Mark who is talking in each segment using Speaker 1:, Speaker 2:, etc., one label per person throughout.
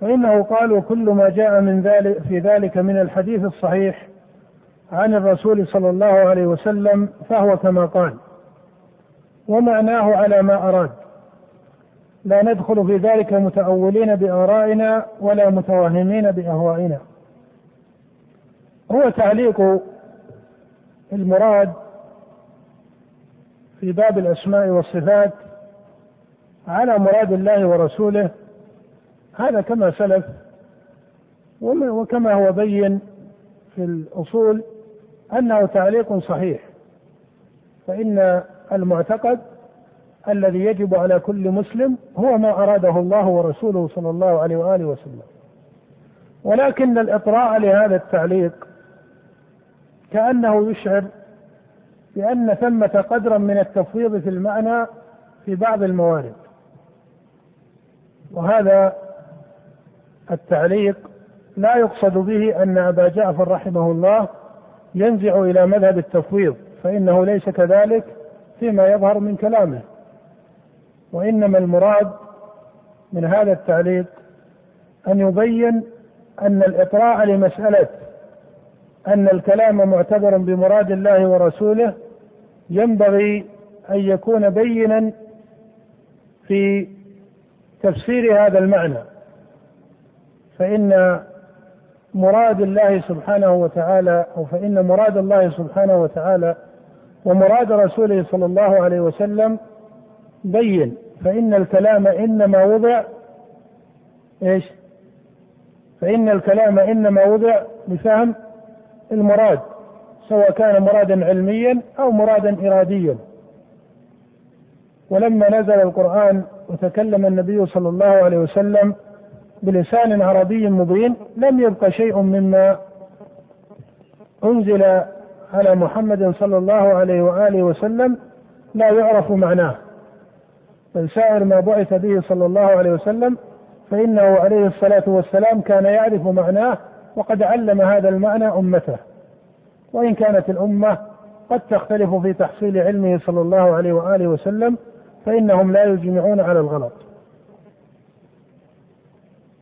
Speaker 1: فإنه قال وكل ما جاء من ذلك في ذلك من الحديث الصحيح عن الرسول صلى الله عليه وسلم فهو كما قال ومعناه على ما أراد. لا ندخل في ذلك متأولين بآرائنا ولا متوهمين بأهوائنا. هو تعليق المراد في باب الأسماء والصفات على مراد الله ورسوله هذا كما سلف وكما هو بين في الأصول أنه تعليق صحيح فإن المعتقد الذي يجب على كل مسلم هو ما أراده الله ورسوله صلى الله عليه وآله وسلم. ولكن الإطراء لهذا التعليق كأنه يشعر بأن ثمة قدرا من التفويض في المعنى في بعض الموارد وهذا التعليق لا يقصد به أن أبا جعفر رحمه الله ينزع إلى مذهب التفويض فإنه ليس كذلك فيما يظهر من كلامه. وإنما المراد من هذا التعليق أن يبين أن الإطراء لمسألة أن الكلام معتبر بمراد الله ورسوله ينبغي أن يكون بينا في تفسير هذا المعنى. فإن مراد الله سبحانه وتعالى أو فإن مراد الله سبحانه وتعالى ومراد رسوله صلى الله عليه وسلم بين فإن الكلام إنما وضع إيش؟ فإن الكلام إنما وضع لفهم المراد سواء كان مرادا علميا أو مرادا إراديا ولما نزل القرآن وتكلم النبي صلى الله عليه وسلم بلسان عربي مبين لم يبق شيء مما أنزل على محمد صلى الله عليه وآله وسلم لا يعرف معناه. بل سائر ما بعث به صلى الله عليه وسلم فإنه عليه الصلاة والسلام كان يعرف معناه وقد علم هذا المعنى أمته. وإن كانت الأمة قد تختلف في تحصيل علمه صلى الله عليه وآله وسلم فإنهم لا يجمعون على الغلط.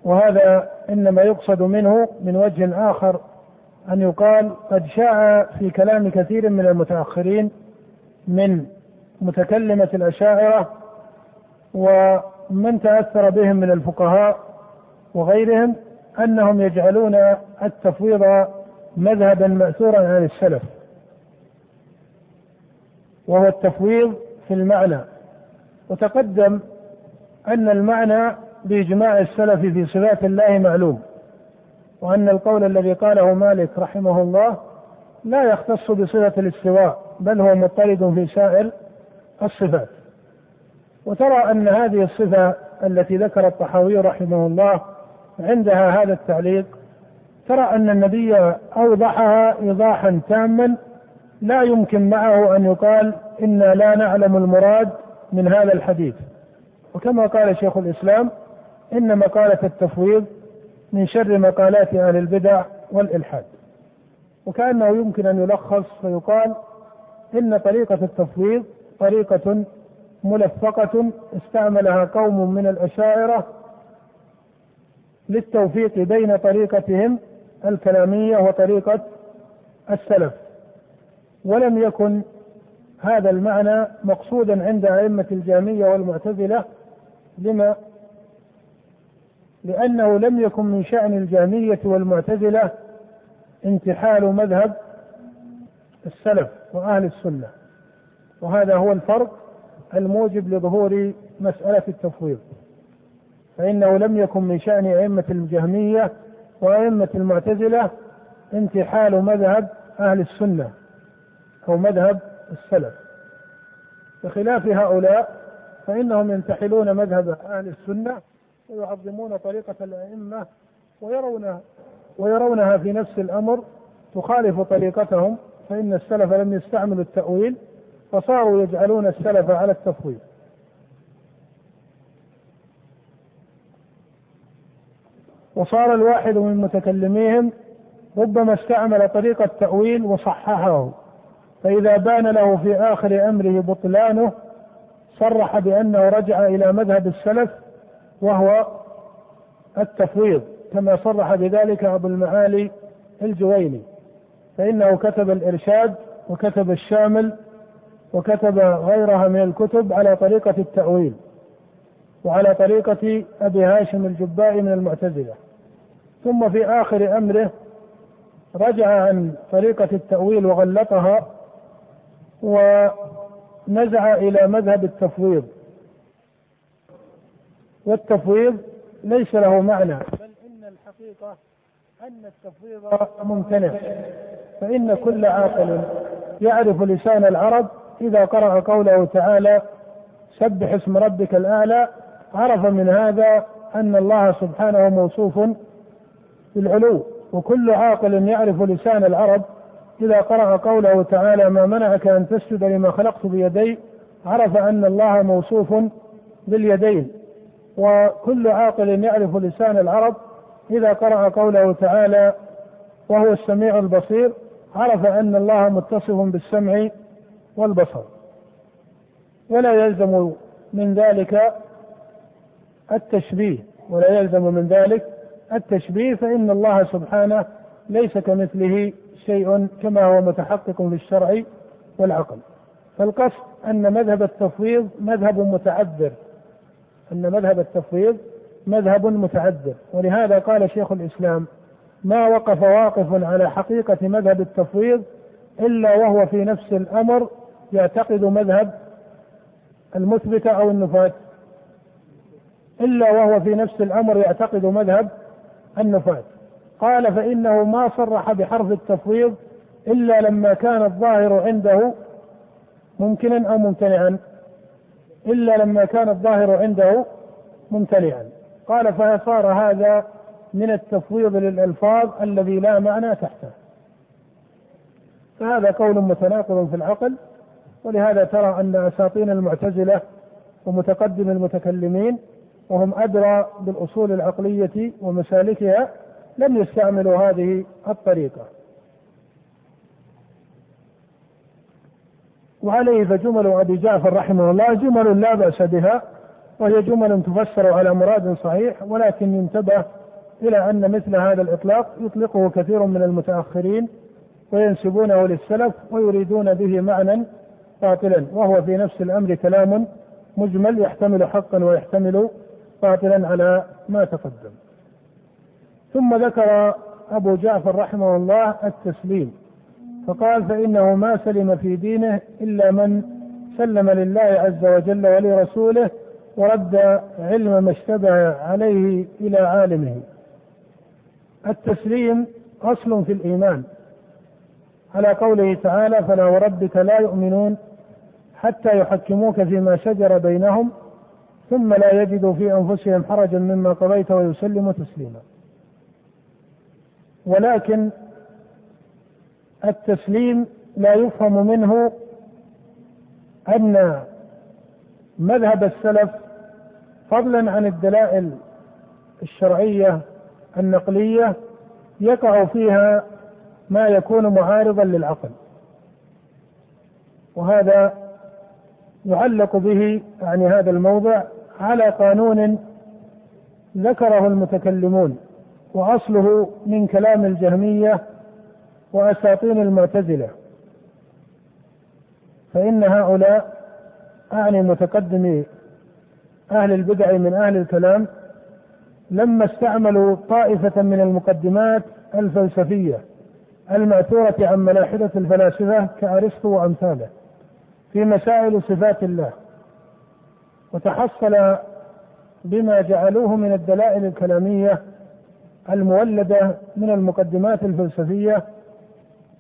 Speaker 1: وهذا إنما يقصد منه من وجه آخر أن يقال قد شاع في كلام كثير من المتأخرين من متكلمة الأشاعرة ومن تأثر بهم من الفقهاء وغيرهم أنهم يجعلون التفويض مذهبا مأثورا عن السلف. وهو التفويض في المعنى. وتقدم أن المعنى بإجماع السلف في صفات الله معلوم وأن القول الذي قاله مالك رحمه الله لا يختص بصفة الاستواء بل هو مضطرد في سائر الصفات. وترى أن هذه الصفة التي ذكر الطحاوي رحمه الله عندها هذا التعليق ترى أن النبي أوضحها إيضاحا تاما لا يمكن معه أن يقال إنا لا نعلم المراد من هذا الحديث. وكما قال شيخ الإسلام إن مقالة التفويض من شر مقالات أهل البدع والإلحاد. وكأنه يمكن أن يلخص فيقال إن طريقة التفويض طريقة ملفقة استعملها قوم من الأشاعرة للتوفيق بين طريقتهم الكلامية وطريقة السلف. ولم يكن هذا المعنى مقصودا عند أئمة الجامية والمعتزلة لما لأنه لم يكن من شأن الجامية والمعتزلة انتحال مذهب السلف وأهل السنة. وهذا هو الفرق الموجب لظهور مسألة التفويض. فإنه لم يكن من شأن أئمة الجهمية وأئمة المعتزلة انتحال مذهب أهل السنة أو مذهب السلف. بخلاف هؤلاء فإنهم ينتحلون مذهب أهل السنة ويعظمون طريقة الأئمة ويرون ويرونها في نفس الأمر تخالف طريقتهم فإن السلف لم يستعملوا التأويل فصاروا يجعلون السلف على التفويض. وصار الواحد من متكلميهم ربما استعمل طريقة تأويل وصححه فإذا بان له في آخر أمره بطلانه صرح بأنه رجع إلى مذهب السلف وهو التفويض كما صرح بذلك أبو المعالي الجويني. فإنه كتب الإرشاد وكتب الشامل وكتب غيرها من الكتب على طريقة التأويل وعلى طريقة أبي هاشم الجبائي من المعتزلة. ثم في آخر أمره رجع عن طريقة التأويل وغلطها ونزع إلى مذهب التفويض. والتفويض ليس له معنى. بل إن الحقيقة أن التفويض ممتنع. فإن كل عاقل يعرف لسان العرب إذا قرأ قوله تعالى سبح اسم ربك الأعلى عرف من هذا أن الله سبحانه موصوف بالعلو. وكل عاقل يعرف لسان العرب إذا قرأ قوله تعالى ما منعك أن تسجد لما خلقت بيدي عرف أن الله موصوف باليدين. وكل عاقل يعرف لسان العرب إذا قرأ قوله تعالى وهو السميع البصير عرف أن الله متصف بالسمع والبصر. ولا يلزم من ذلك التشبيه ولا يلزم من ذلك التشبيه فإن الله سبحانه ليس كمثله شيء كما هو متحقق في الشرع والعقل. فالقصد أن مذهب التفويض مذهب متعذر. أن مذهب التفويض مذهب متعذر ولهذا قال شيخ الإسلام ما وقف واقف على حقيقة مذهب التفويض إلا وهو في نفس الأمر يعتقد مذهب المثبتة أو النفاة إلا وهو في نفس الأمر يعتقد مذهب النفاة قال فإنه ما صرح بحرف التفويض إلا لما كان الظاهر عنده ممكنا أو ممتنعا. إلا لما كان الظاهر عنده ممتنعا قال فصار هذا من التفويض للألفاظ الذي لا معنى تحته. فهذا قول متناقض في العقل ولهذا ترى أن أساطين المعتزلة ومتقدم المتكلمين وهم أدرى بالأصول العقلية ومسالكها لم يستعملوا هذه الطريقة. وعليه فجمل أبي جعفر رحمه الله جمل لا بأس بها وهي جمل تفسر على مراد صحيح ولكن ينتبه إلى أن مثل هذا الإطلاق يطلقه كثير من المتأخرين وينسبونه للسلف ويريدون به معنى باطلا وهو في نفس الأمر كلام مجمل يحتمل حقا ويحتمل باطلا على ما تقدم. ثم ذكر أبو جعفر رحمه الله التسليم. فقال فإنه ما سلم في دينه إلا من سلم لله عز وجل ولرسوله ورد علم ما اشتبه عليه إلى عالمه التسليم أصل في الإيمان على قوله تعالى فلا وربك لا يؤمنون حتى يحكموك فيما شجر بينهم ثم لا يجدوا في أنفسهم حرجا مما قضيت ويسلموا تسليما. ولكن التسليم لا يفهم منه أن مذهب السلف فضلا عن الدلائل الشرعية النقلية يقع فيها ما يكون معارضا للعقل. وهذا يعلق به يعني هذا الموضع على قانون ذكره المتكلمون وأصله من كلام الجهمية واساطين المعتزلة. فإن هؤلاء أعني متقدمي أهل البدع من أهل الكلام لما استعملوا طائفة من المقدمات الفلسفية المأثورة عن ملاحدة الفلاسفة كأرسطو وأمثاله في مسائل صفات الله وتحصل بما جعلوه من الدلائل الكلامية المولدة من المقدمات الفلسفية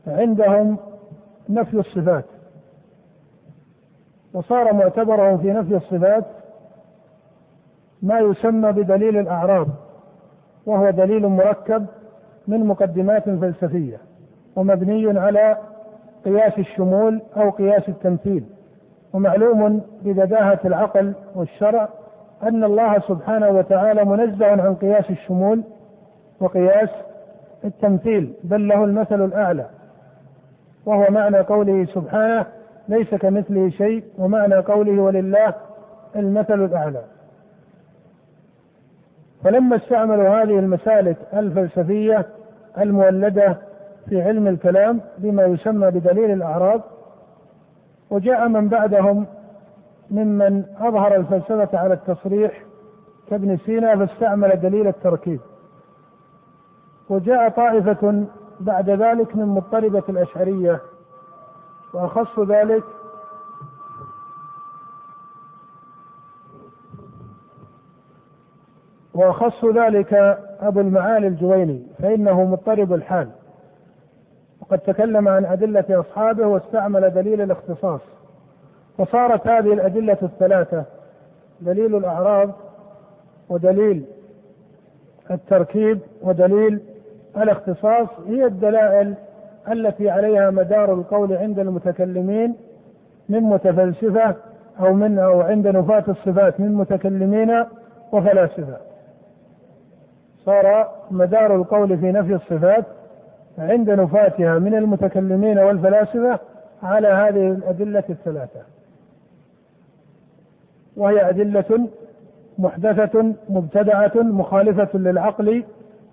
Speaker 1: عندهم نفي الصفات. وصار معتبرهم في نفي الصفات ما يسمى بدليل الأعراض وهو دليل مركب من مقدمات فلسفية ومبني على قياس الشمول أو قياس التمثيل. ومعلوم ببداهة العقل والشرع أن الله سبحانه وتعالى منزه عن قياس الشمول وقياس التمثيل بل له المثل الأعلى. وهو معنى قوله سبحانه ليس كمثله شيء ومعنى قوله ولله المثل الأعلى. فلما استعملوا هذه المسالك الفلسفية المولدة في علم الكلام بما يسمى بدليل الأعراض وجاء من بعدهم ممن أظهر الفلسفة على التصريح كابن سينا فاستعمل دليل التركيب. وجاء طائفة بعد ذلك من مضطربة الأشعرية وأخص ذلك وأخص ذلك أبو المعالي الجويني فإنه مضطرب الحال. وقد تكلم عن أدلة أصحابه واستعمل دليل الاختصاص. وصارت هذه الأدلة الثلاثة دليل الأعراض ودليل التركيب ودليل الاختصاص هي الدلائل التي عليها مدار القول عند المتكلمين من متفلسفة أو من أو عند نفاة الصفات من متكلمين وفلاسفة. صار مدار القول في نفي الصفات عند نفاتها من المتكلمين والفلاسفة على هذه الأدلة الثلاثة. وهي أدلة محدثة مبتدعة مخالفة للعقل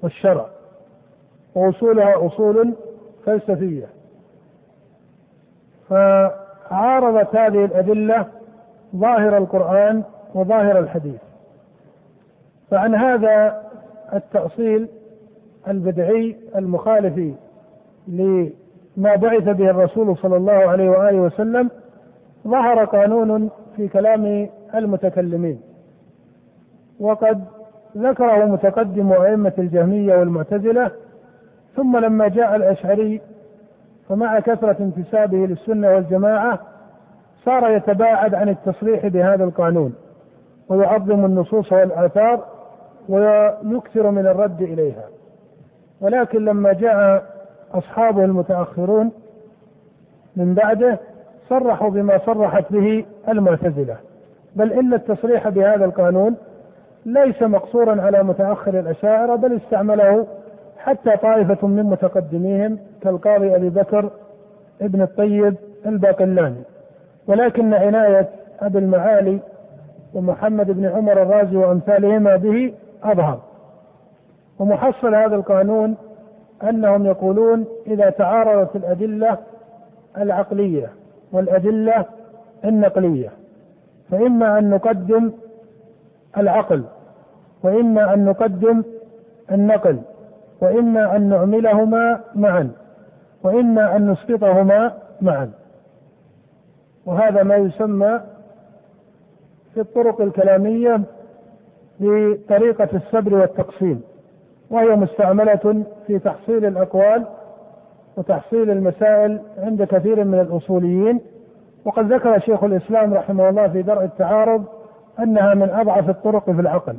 Speaker 1: والشرع. وأصولها أصول فلسفية. فعارضت هذه الأدلة ظاهر القرآن وظاهر الحديث. فعن هذا التأصيل البدعي المخالف لما بعث به الرسول صلى الله عليه وآله وسلم ظهر قانون في كلام المتكلمين. وقد ذكره متقدم أئمة الجهمية والمعتزلة ثم لما جاء الأشعري فمع كثرة انتسابه للسنة والجماعة صار يتباعد عن التصريح بهذا القانون ويعظم النصوص والآثار ويكثر من الرد إليها. ولكن لما جاء أصحابه المتأخرون من بعده صرحوا بما صرحت به المعتزلة. بل إن التصريح بهذا القانون ليس مقصورا على متأخر الأشاعرة بل استعمله حتى طائفة من متقدميهم كالقاضي أبي بكر ابن الطيب الباقلاني. ولكن عناية أبي المعالي ومحمد بن عمر الرازي وأمثالهما به أظهر. ومحصل هذا القانون أنهم يقولون إذا تعارضت الأدلة العقلية والأدلة النقلية فإما أن نقدم العقل وإما أن نقدم النقل. وإما أن نعملهما معا وإما أن نسقطهما معا. وهذا ما يسمى في الطرق الكلامية بطريقة السبر والتقسيم وهي مستعملة في تحصيل الأقوال وتحصيل المسائل عند كثير من الأصوليين. وقد ذكر شيخ الإسلام رحمه الله في درء التعارض أنها من أضعف الطرق في العقل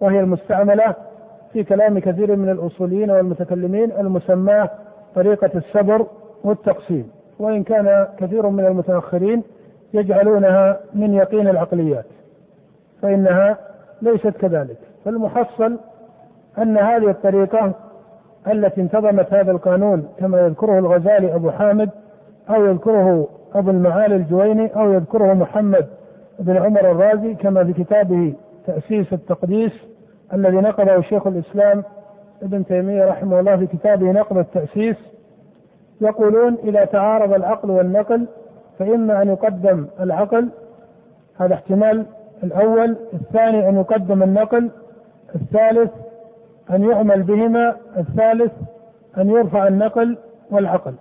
Speaker 1: وهي المستعملة في كلام كثير من الأصوليين والمتكلمين المسماة طريقة السبر والتقسيم وإن كان كثير من المتأخرين يجعلونها من يقين العقليات فإنها ليست كذلك. فالمحصل أن هذه الطريقة التي انتظمت هذا القانون كما يذكره الغزالي أبو حامد أو يذكره أبو المعالي الجويني أو يذكره محمد بن عمر الرازي كما في كتابه تأسيس التقديس الذي نقله شيخ الإسلام ابن تيمية رحمه الله في كتابه نقد التأسيس يقولون إذا تعارض العقل والنقل فإما أن يقدم العقل هذا احتمال الأول الثاني أن يقدم النقل الثالث أن يعمل بهما الثالث أن يرفع النقل والعقل.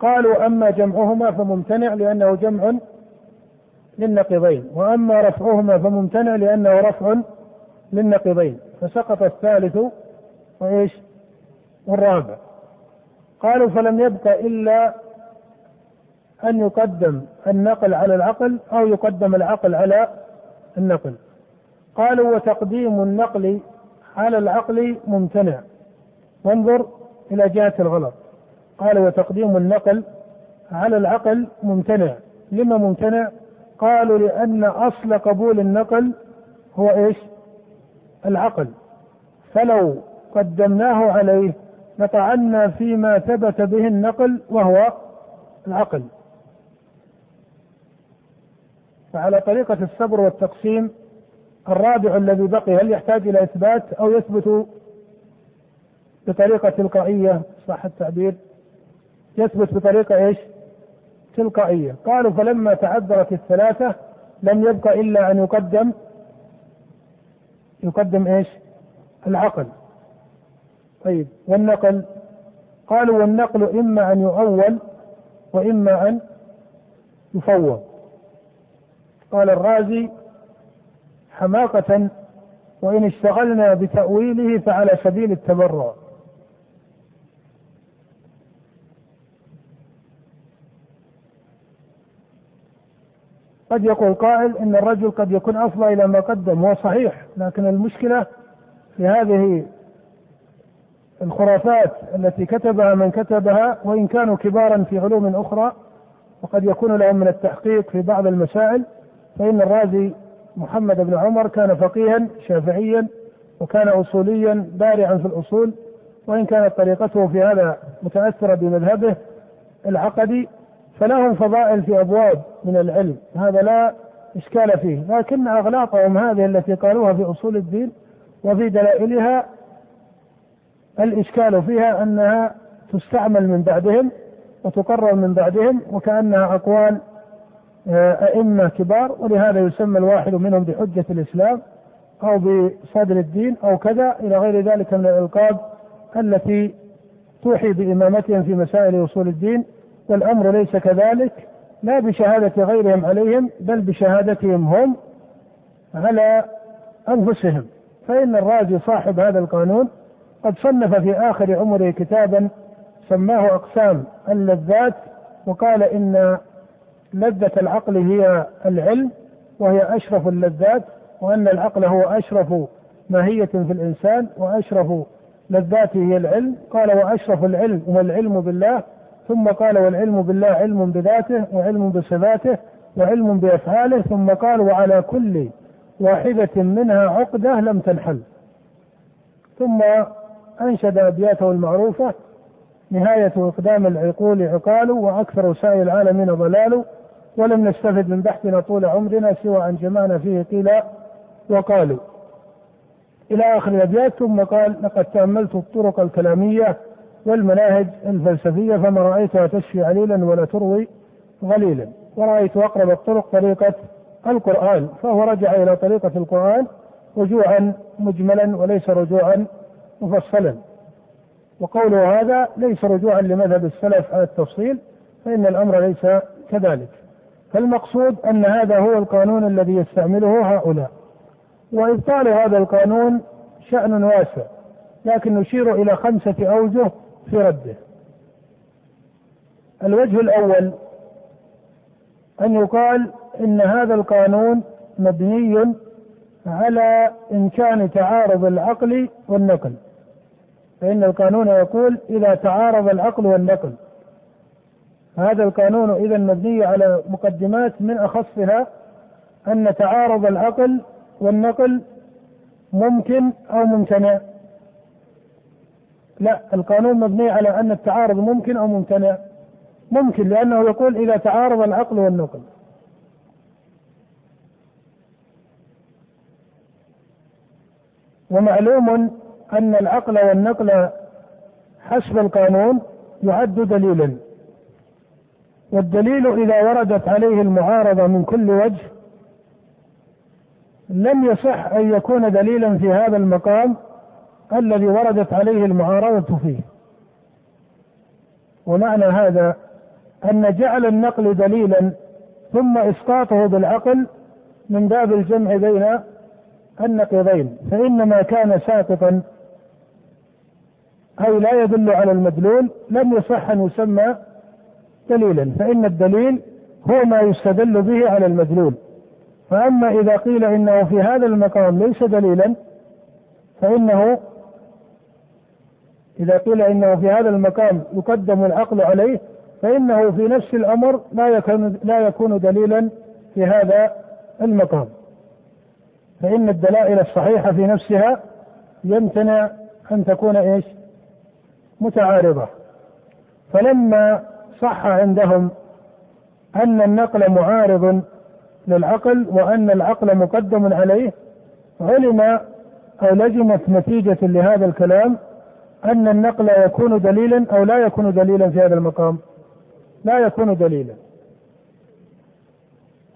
Speaker 1: قالوا أما جمعهما فممتنع لأنه جمع للنقيضين وأما رفعهما فممتنع لأنه رفع للنقيضين فسقط الثالث وإيش؟ والرابع. قالوا فلم يبق إلا أن يقدم النقل على العقل أو يقدم العقل على النقل. قالوا وتقديم النقل على العقل ممتنع. وانظر إلى جهة الغلط. قالوا وتقديم النقل على العقل ممتنع. لما ممتنع؟ قالوا لأن أصل قبول النقل هو إيش؟ العقل. فلو قدمناه عليه لطعنا فيما ثبت به النقل وهو العقل. فعلى طريقة الصبر والتقسيم الرابع الذي بقي هل يحتاج إلى إثبات أو يثبت بطريقة تلقائية؟ صح التعبير. يثبت بطريقة إيش؟ تلقائية. قالوا فلما تعذرت الثلاثة لم يبق إلا أن يقدم يقدم إيش؟ العقل. طيب والنقل؟ قالوا والنقل إما أن يؤول وإما أن يفوض. قال الرازي حماقة وإن اشتغلنا بتأويله فعلى سبيل التبرع. قد يقول قائل إن الرجل قد يكون افضى إلى ما قدم هو صحيح. لكن المشكلة في هذه الخرافات التي كتبها من كتبها وإن كانوا كبارا في علوم أخرى وقد يكون لهم من التحقيق في بعض المسائل فإن الرازي محمد بن عمر كان فقيها شافعيا وكان أصوليا بارعا في الأصول وإن كانت طريقته في هذا متأثرة بمذهبه العقدي فلهم فضائل في أبواب من العلم. هذا لا إشكال فيه. لكن أغلاطهم هذه التي قالوها في أصول الدين وفي دلائلها الإشكال فيها أنها تستعمل من بعدهم وتقرر من بعدهم وكأنها أقوال آه، أئمة كبار. ولهذا يسمى الواحد منهم بحجة الإسلام أو بصدر الدين أو كذا إلى غير ذلك من الألقاب التي توحي بإمامتهم في مسائل أصول الدين. والأمر ليس كذلك لا بشهادة غيرهم عليهم بل بشهادتهم هم على أنفسهم. فإن الرازي صاحب هذا القانون قد صنف في آخر عمره كتابا سماه أقسام اللذات وقال إن لذة العقل هي العلم وهي أشرف اللذات وأن العقل هو أشرف ماهية في الإنسان وأشرف لذاته هي العلم. قال وأشرف العلم هو العلم بالله ثم قال والعلم بالله علم بذاته وعلم بصفاته وعلم بأفعاله ثم قال وعلى كل واحدة منها عقدة لم تنحل. ثم أنشد أبياته المعروفة نهاية إقدام العقول عقال وأكثر سائر العالمين ضلال ولم نستفد من بحثنا طول عمرنا سوى أن جمعنا فيه قيل وقالوا إلى آخر الأبيات ثم قال لقد تأملت الطرق الكلامية والمناهج الفلسفية فما رأيتها تشفي عليلا ولا تروي غليلا. ورأيت أقرب الطرق طريقة القرآن فهو رجع إلى طريقة القرآن رجوعا مجملا وليس رجوعا مفصلا. وقوله هذا ليس رجوعا لمذهب السلف على التفصيل فإن الأمر ليس كذلك. فالمقصود أن هذا هو القانون الذي يستعمله هؤلاء. وإبطال هذا القانون شأن واسع لكن نشير إلى خمسة أوجه في رده. الوجه الأول أن يقال إن هذا القانون مبني على إمكان تعارض العقل والنقل. فإن القانون يقول إذا تعارض العقل والنقل. هذا القانون إذا مبني على مقدمات من أخصها أن تعارض العقل والنقل ممكن أو ممتنع. لا القانون مبني على أن التعارض ممكن أو ممتنع. ممكن لأنه يقول إذا تعارض العقل والنقل. ومعلوم أن العقل والنقل حسب القانون يعد دليلا. والدليل إذا وردت عليه المعارضة من كل وجه لم يصح أن يكون دليلا في هذا المقام الذي وردت عليه المعارضة فيه. ومعنى هذا أن جعل النقل دليلا ثم إسقاطه بالعقل من باب الجمع بين النقيضين فإنما كان ساقطا أو لا يدل على المدلول لم يصح أن يسمى دليلا فإن الدليل هو ما يستدل به على المدلول. فأما إذا قيل إنه في هذا المقام ليس دليلا فإنه إذا قيل إنه في هذا المقام يقدم العقل عليه فإنه في نفس الأمر لا يكون لا يكون دليلا في هذا المقام فإن الدلائل الصحيحة في نفسها يمتنع أن تكون إيش؟ متعارضة فلما صح عندهم أن النقل معارض للعقل وأن العقل مقدم عليه علم أو لزمت نتيجة لهذا الكلام أن النقل يكون دليلا أو لا يكون دليلا في هذا المقام. لا يكون دليلا.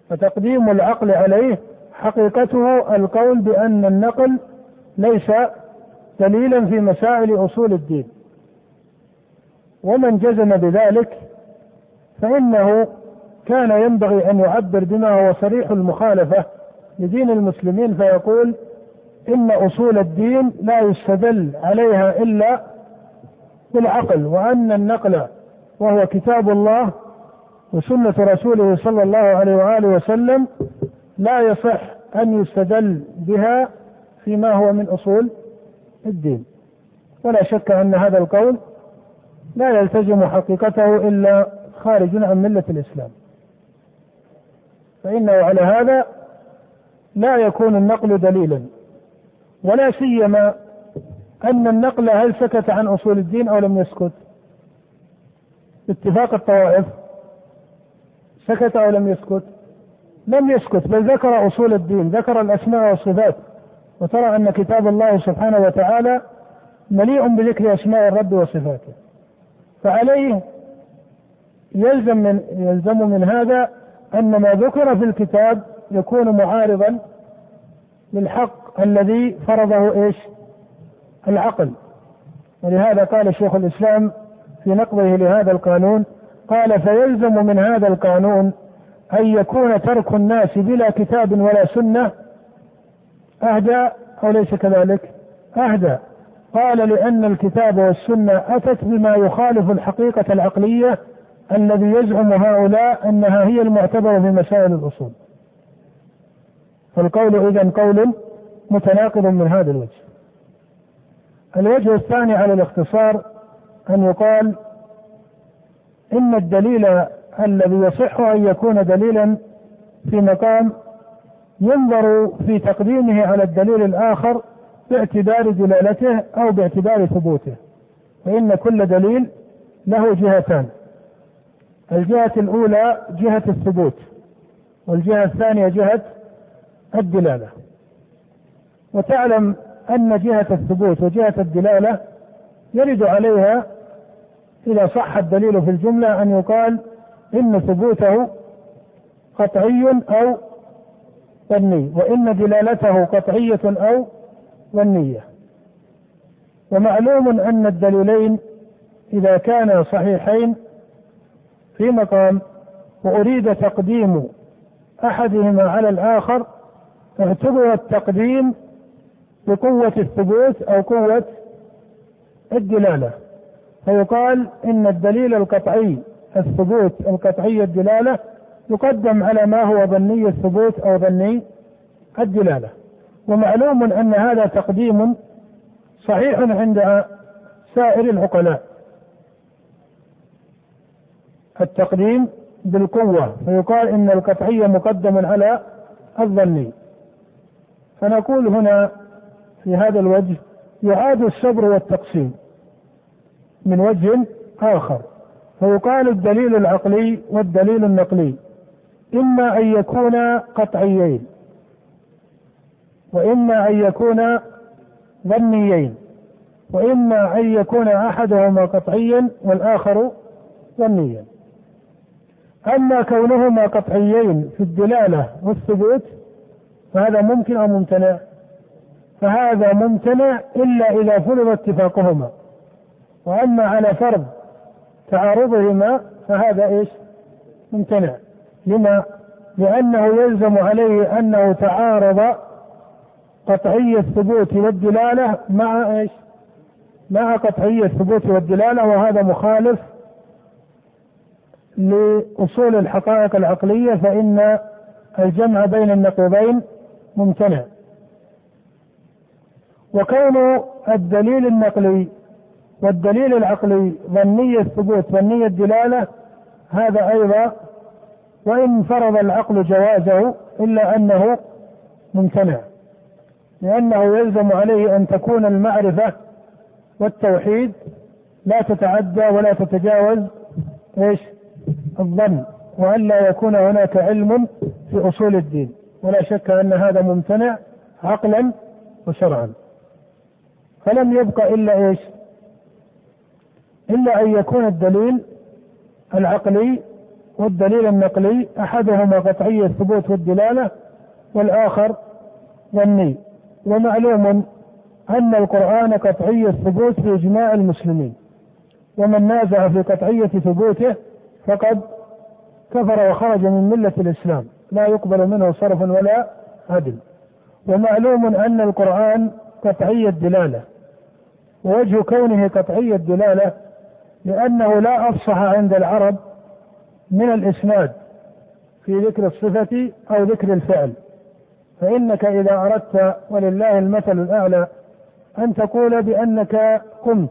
Speaker 1: فتقديم العقل عليه حقيقته القول بأن النقل ليس دليلا في مسائل أصول الدين. ومن جزم بذلك فإنه كان ينبغي أن يعبر بما هو صريح المخالفة لدين المسلمين فيقول إن أصول الدين لا يستدل عليها إلا بالعقل وأن النقل وهو كتاب الله وسنة رسوله صلى الله عليه وآله وسلم لا يصح أن يستدل بها فيما هو من أصول الدين. ولا شك أن هذا القول لا يلتزم حقيقته إلا خارج عن ملة الإسلام. فإنه على هذا لا يكون النقل دليلا. ولا سيما أن النقل هل سكت عن أصول الدين أو لم يسكت؟ اتفاق الطوائف. سكت أو لم يسكت؟ لم يسكت بل ذكر أصول الدين ذكر الأسماء والصفات وترى أن كتاب الله سبحانه وتعالى مليء بذكر أسماء الرب وصفاته. فعليه يلزم من يلزم من هذا أن ما ذكر في الكتاب يكون معارضا للحق الذي فرضه إيش؟ العقل ولهذا قال شيخ الإسلام في نقضه لهذا القانون قال فيلزم من هذا القانون أن يكون ترك الناس بلا كتاب ولا سنة أهدى أو ليس كذلك؟ أهدى قال لأن الكتاب والسنة أتت بما يخالف الحقيقة العقلية الذي يزعم هؤلاء أنها هي المعتبرة في مسائل الأصول. فالقول اذا قول متناقض من هذا الوجه. الوجه الثاني على الاختصار أن يقال إن الدليل الذي يصح أن يكون دليلا في مقام ينظر في تقديمه على الدليل الآخر باعتبار دلالته أو باعتبار ثبوته. فان كل دليل له جهتان. الجهة الأولى جهة الثبوت والجهة الثانية جهة الدلالة وتعلم أن جهة الثبوت وجهة الدلالة يرد عليها إذا صح الدليل في الجملة أن يقال إن ثبوته قطعي أو ظني وإن دلالته قطعية أو ظنية. ومعلوم أن الدليلين إذا كانا صحيحين في مقام وأريد تقديم أحدهما على الآخر اعتبر التقديم بقوة الثبوت أو قوة الدلالة. فيقال إن الدليل القطعي الثبوت القطعي الدلالة يقدم على ما هو ظني الثبوت أو ظني الدلالة. ومعلوم أن هذا تقديم صحيح عند سائر العقلاء. التقديم بالقوة. فيقال إن القطعية مقدم على الظني. فنقول هنا في هذا الوجه يعاد الصبر والتقسيم من وجه آخر فيقال الدليل العقلي والدليل النقلي إما أن يكونا قطعيين وإما أن يكونا ظنيين وإما أن يكون أحدهما قطعيا والآخر ظنيا. أما كونهما قطعيين في الدلالة والثبوت فهذا ممكن أو ممتنع؟ فهذا ممتنع إلا إذا فرض اتفاقهما. وأما على فرض تعارضهما فهذا إيش؟ ممتنع. لما؟ لأنه يلزم عليه أنه تعارض قطعي الثبوت والدلالة مع إيش؟ مع قطعي الثبوت والدلالة وهذا مخالف لأصول الحقائق العقلية فإن الجمع بين النقيضين ممتنع. وكون الدليل النقلي والدليل العقلي ظني الثبوت ظني الدلالة هذا أيضا وإن فرض العقل جوازه إلا أنه ممتنع لأنه يلزم عليه أن تكون المعرفة والتوحيد لا تتعدى ولا تتجاوز إيش؟ الظن وألا يكون هناك علم في أصول الدين ولا شك أن هذا ممتنع عقلا وشرعا فلم يبق إلا إيش؟ إلا أن يكون الدليل العقلي والدليل النقلي أحدهما قطعي الثبوت والدلالة والآخر ظني. ومعلوم أن القرآن قطعي الثبوت في إجماع المسلمين. ومن نازع في قطعية ثبوته فقد كفر وخرج من ملة الإسلام. لا يقبل منه صرف ولا عدل. ومعلوم أن القرآن قطعي الدلالة. ووجه كونه قطعي الدلالة لأنه لا أفصح عند العرب من الإسناد في ذكر الصفة أو ذكر الفعل. فإنك إذا أردت ولله المثل الأعلى أن تقول بأنك قمت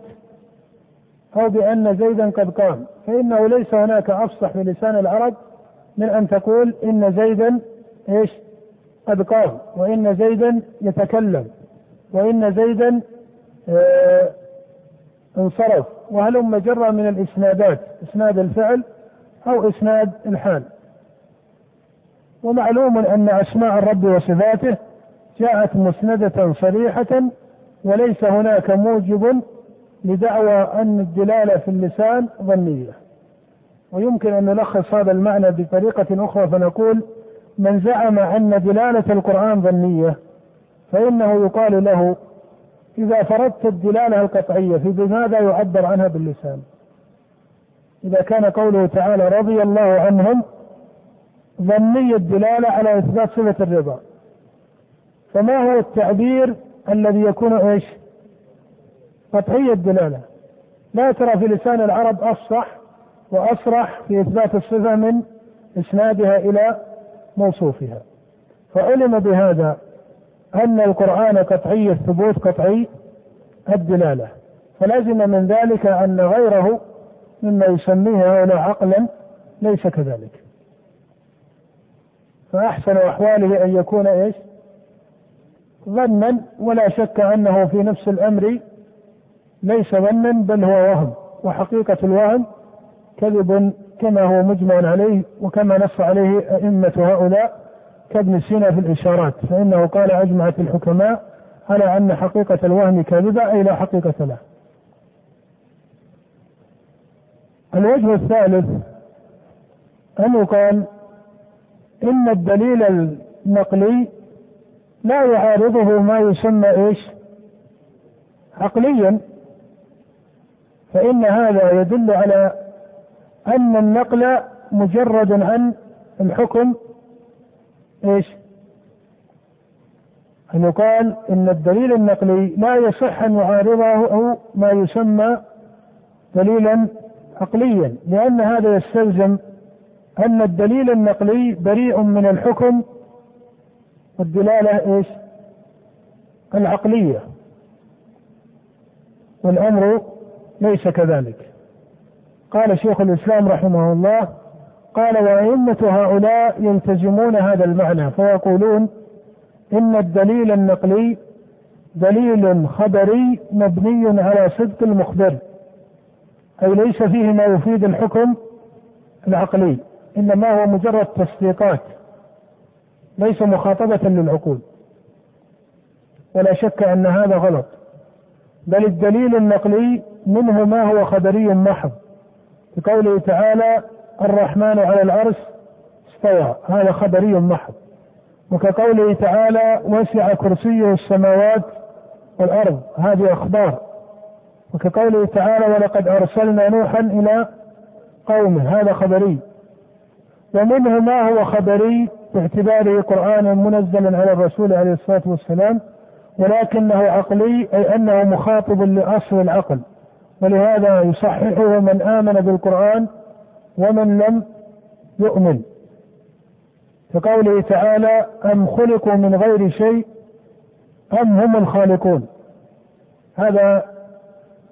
Speaker 1: أو بأن زيدا قد قام فإنه ليس هناك أفصح في لسان العرب من أن تقول إن زيدا إيش؟ قد قام وإن زيدا يتكلم وإن زيدا انصرف. وهلم جرى من الإسنادات إسناد الفعل أو إسناد الحال؟ ومعلوم أن أسماء الرب وصفاته جاءت مسندة صريحة وليس هناك موجب لدعوى أن الدلالة في اللسان ظنية. ويمكن أن نلخص هذا المعنى بطريقة أخرى فنقول من زعم أن دلالة القرآن ظنية فإنه يقال له إذا فرضت الدلالة القطعية في بماذا يعبر عنها باللسان؟ إذا كان قوله تعالى رضي الله عنهم ظني الدلالة على إثبات صفة الرضا. فما هو التعبير الذي يكون إيش؟ قطعي الدلالة. لا ترى في لسان العرب أفصح وأصرح في إثبات الصفة من إسنادها إلى موصوفها. فعلم بهذا أن القرآن قطعي الثبوت قطعي الدلالة. فلزم من ذلك أن غيره مما يسميه هؤلاء عقلا ليس كذلك. فأحسن أحواله أن يكون إيش؟ ظنا ولا شك أنه في نفس الأمر ليس ظنا بل هو وهم. وحقيقة الوهم كذب كما هو مجمع عليه وكما نص عليه أئمة هؤلاء كابن سينا في الإشارات فإنه قال أجمعت الحكماء على أن حقيقة الوهم كاذبة أي لا حقيقة له الوجه الثالث أنه قال إن الدليل النقلي لا يعارضه ما يسمى إيش؟ عقليا فإن هذا يدل على أن النقل مجرد عن الحكم إيش؟ أن يقال إن الدليل النقلي لا يصح أن يعارضه ما يسمى دليلا عقليا لأن هذا يستلزم أن الدليل النقلي بريء من الحكم والدلالة إيش؟ العقلية والأمر ليس كذلك قال شيخ الإسلام رحمه الله قال وأئمة هؤلاء يلتزمون هذا المعنى فيقولون إن الدليل النقلي دليل خبري مبني على صدق المخبر أي ليس فيه ما يفيد الحكم العقلي إنما هو مجرد تصديقات ليس مخاطبة للعقول. ولا شك أن هذا غلط بل الدليل النقلي منه ما هو خبري محض بقوله تعالى الرحمن على العرش استوى. هذا خبري محض. وكقوله تعالى وسع كرسيه السماوات والأرض. هذه أخبار. وكقوله تعالى ولقد أرسلنا نوحا إلى قومه. هذا خبري. ومنه ما هو خبري؟ باعتباره قرآنا منزلا على الرسول عليه الصلاة والسلام ولكنه عقلي أي أنه مخاطب لأصل العقل. ولهذا يصححه من آمن بالقرآن ومن لم يؤمن. كقوله تعالى أم خلقوا من غير شيء أم هم الخالقون. هذا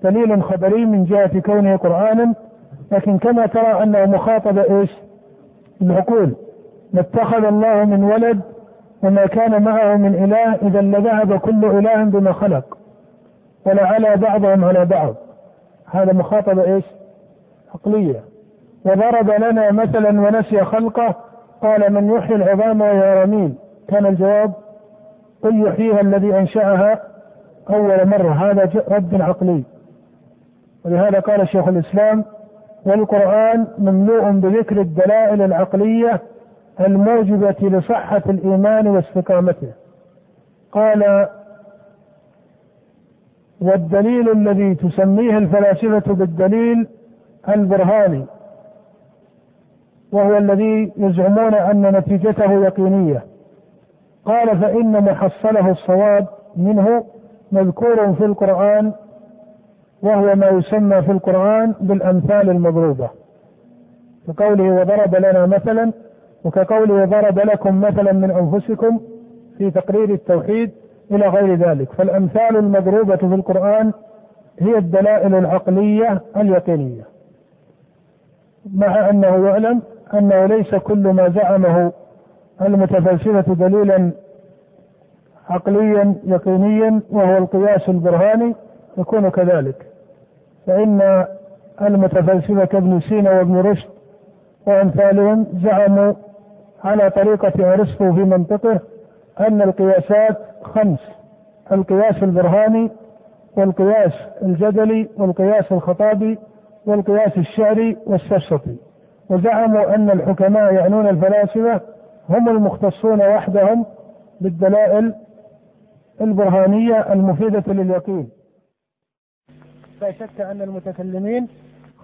Speaker 1: دليل خبري من جهة كونه قرآنا لكن كما ترى أنه مخاطب إيش؟ العقول. ما اتخذ الله من ولد وما كان معه من إله إذا لذهب كل إله بما خلق. ولعلى بعضهم على بعض. هذا مخاطبة إيش؟ عقلية. وضرب لنا مثلا ونسي خلقه قال من يحيي العظام وهي رميم. كان الجواب قل يحييها الذي أنشأها أول مرة. هذا رد عقلي. ولهذا قال شيخ الإسلام والقرآن مملوء بذكر الدلائل العقلية الموجبة لصحة الإيمان واستقامته. قال والدليل الذي تسميه الفلاسفة بالدليل البرهاني. وهو الذي يزعمون أن نتيجته يقينية. قال فإن محصله الصواب منه مذكور في القرآن وهو ما يسمى في القرآن بالأمثال المضروبة. كقوله وضرب لنا مثلا وكقوله ضرب لكم مثلا من أنفسكم في تقرير التوحيد إلى غير ذلك. فالأمثال المضروبة في القرآن هي الدلائل العقلية اليقينية. مع أنه يعلم أنه ليس كل ما زعمه المتفلسفة دليلا عقليا يقينيا وهو القياس البرهاني يكون كذلك. فإن المتفلسفة كابن سينا وابن رشد وأمثالهم زعموا على طريقة أرسطو في منطقه أن القياسات خمس القياس البرهاني والقياس الجدلي والقياس الخطابي والقياس الشعري والسفسطي وزعموا أن الحكماء يعنون الفلاسفة هم المختصون وحدهم بالدلائل البرهانية المفيدة لليقين. لا شك أن المتكلمين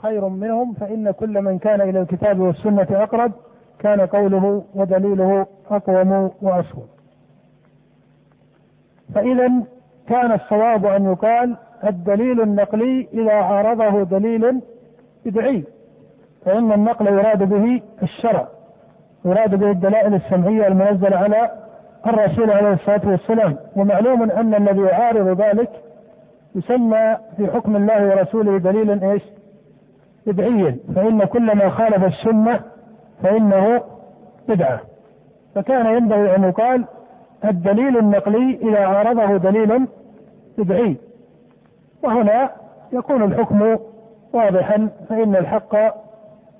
Speaker 1: خير منهم فإن كل من كان إلى الكتاب والسنة أقرب كان قوله ودليله أقوم وأصوب فإذا كان الصواب أن يقال الدليل النقلي إذا عارضه دليل بدعي. فإن النقل يراد به الشرع يراد به الدلائل السمعية المنزلة على الرسول عليه الصلاة والسلام. ومعلوم أن الذي يعارض ذلك يسمى في حكم الله ورسوله دليلا إيش؟ بدعيا فإن كل ما خالف السنة فإنه بدعة. فكان ينبغي أن يقال الدليل النقلي إذا عارضه دليل بدعي وهنا يكون الحكم واضحا فإن الحق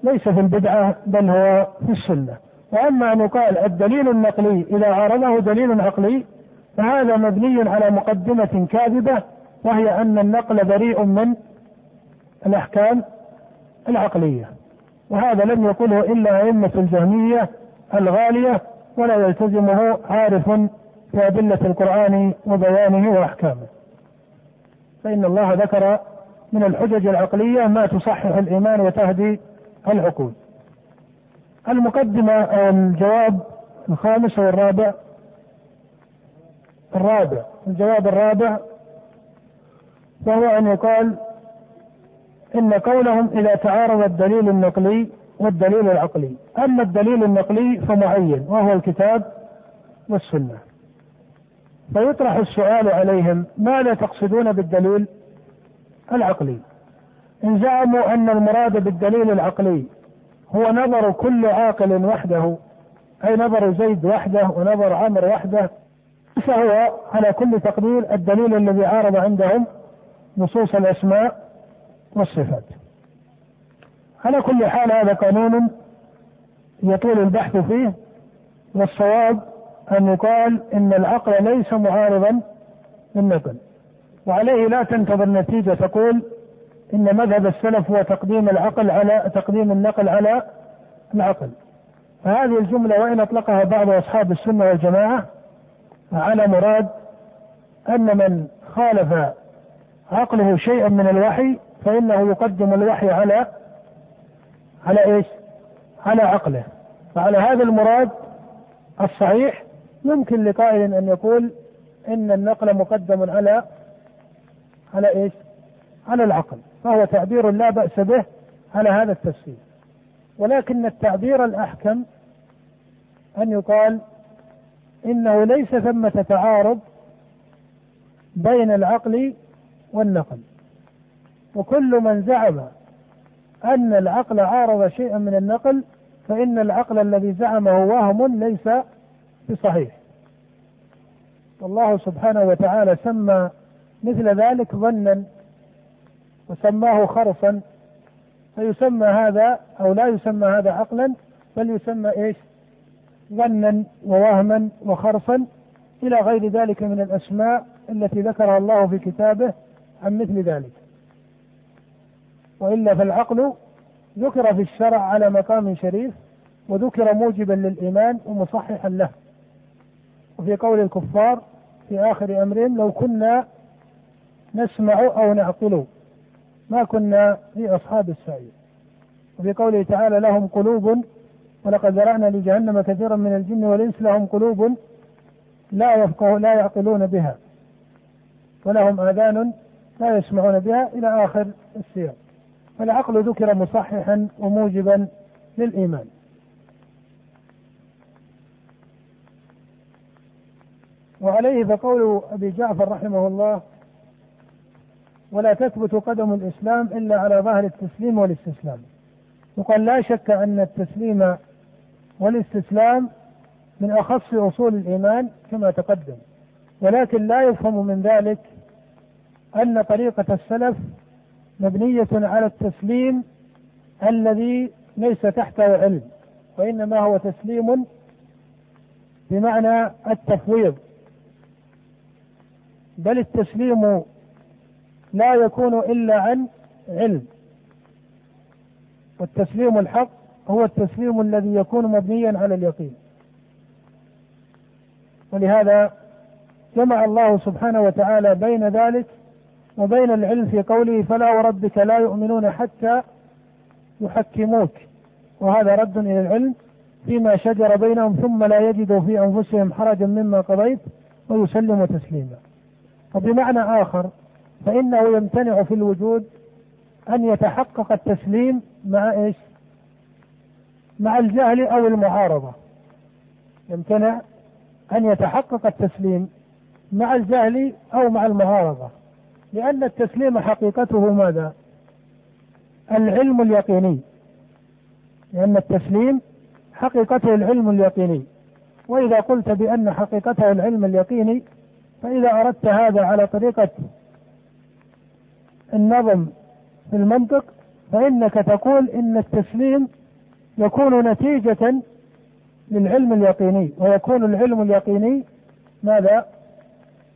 Speaker 1: ليس في البدعة بل هو في السنة. وأما أن يقال الدليل النقلي إذا عارضه دليل عقلي فهذا مبني على مقدمة كاذبة وهي أن النقل بريء من الأحكام العقلية. وهذا لم يقله إلا أئمة الجهمية الغالية ولا يلتزمه عارف في أدلة القرآن وبيانه وأحكامه. فإن الله ذكر من الحجج العقلية ما تصحح الإيمان وتهدي العقول المقدمة أو الجواب الخامس أو الرابع. الرابع. الجواب الرابع وهو أن يقال إن قولهم إذا تعارض الدليل النقلي والدليل العقلي. أما الدليل النقلي فمعين وهو الكتاب والسنة. فيطرح السؤال عليهم ماذا تقصدون بالدليل العقلي؟ إن زعموا أن المراد بالدليل العقلي هو نظر كل عاقل وحده أي نظر زيد وحده ونظر عمر وحده فهو على كل تقدير الدليل الذي عارض عندهم نصوص الأسماء والصفات. على كل حال هذا قانون يطول البحث فيه والصواب أن يقال إن العقل ليس معارضا للنقل وعليه لا تنتظر نتيجة تقول إن مذهب السلف هو تقديم العقل على تقديم النقل على العقل فهذه الجملة وإن أطلقها بعض أصحاب السنة والجماعة على مراد أن من خالف عقله شيئا من الوحي فإنه يقدم الوحي على على إيش؟ على عقله فعلى هذا المراد الصحيح يمكن لقائل أن يقول إن النقل مقدم على على إيش؟ على العقل فهو تعبير لا بأس به على هذا التفسير. ولكن التعبير الأحكم أن يقال إنه ليس ثمة تعارض بين العقل والنقل. وكل من زعم أن العقل عارض شيئا من النقل فإن العقل الذي زعمه وهم ليس بصحيح. والله سبحانه وتعالى سمى مثل ذلك ظنا وسماه خرصا فيسمى هذا أو لا يسمى هذا عقلا بل يسمى إيش؟ ظنا ووهما وخرصا. إلى غير ذلك من الأسماء التي ذكرها الله في كتابه عن مثل ذلك. وإلا فالعقل ذكر في الشرع على مقام شريف وذكر موجبا للإيمان ومصححا له. وفي قول الكفار في آخر أمرهم لو كنا نسمع أو نعقل. ما كنا في أصحاب السعير وفي قوله تعالى لهم قلوب ولقد ذرأنا لجهنم كثيرا من الجن والإنس لهم قلوب لا يفقه لا يعقلون بها ولهم آذان لا يسمعون بها إلى آخر السياق. فالعقل ذكر مصححا وموجبا للإيمان. وعليه فقول أبي جعفر رحمه الله ولا تثبت قدم الإسلام إلا على ظهر التسليم والاستسلام. وقال لا شك أن التسليم والاستسلام من أخص أصول الإيمان كما تقدم. ولكن لا يفهم من ذلك أن طريقة السلف مبنية على التسليم الذي ليس تحته علم وإنما هو تسليم بمعنى التفويض. بل التسليم لا يكون إلا عن علم. والتسليم الحق هو التسليم الذي يكون مبنيا على اليقين. ولهذا جمع الله سبحانه وتعالى بين ذلك وبين العلم في قوله فلا وربك لا يؤمنون حتى يحكموك. وهذا رد إلى العلم فيما شجر بينهم ثم لا يجدوا في أنفسهم حرجا مما قضيت ويسلموا تسليما. وبمعنى آخر فإنه يمتنع في الوجود أن يتحقق التسليم مع إيش؟ مع الجهل أو المعارضة يمتنع أن يتحقق التسليم مع الجهل أو مع المعارضة لأن التسليم حقيقته ماذا؟ العلم اليقيني لأن التسليم حقيقته العلم اليقيني وإذا قلت بأن حقيقته العلم اليقيني فإذا أردت هذا على طريقة النظم في المنطق فإنك تقول إن التسليم يكون نتيجة للعلم اليقيني ويكون العلم اليقيني ماذا؟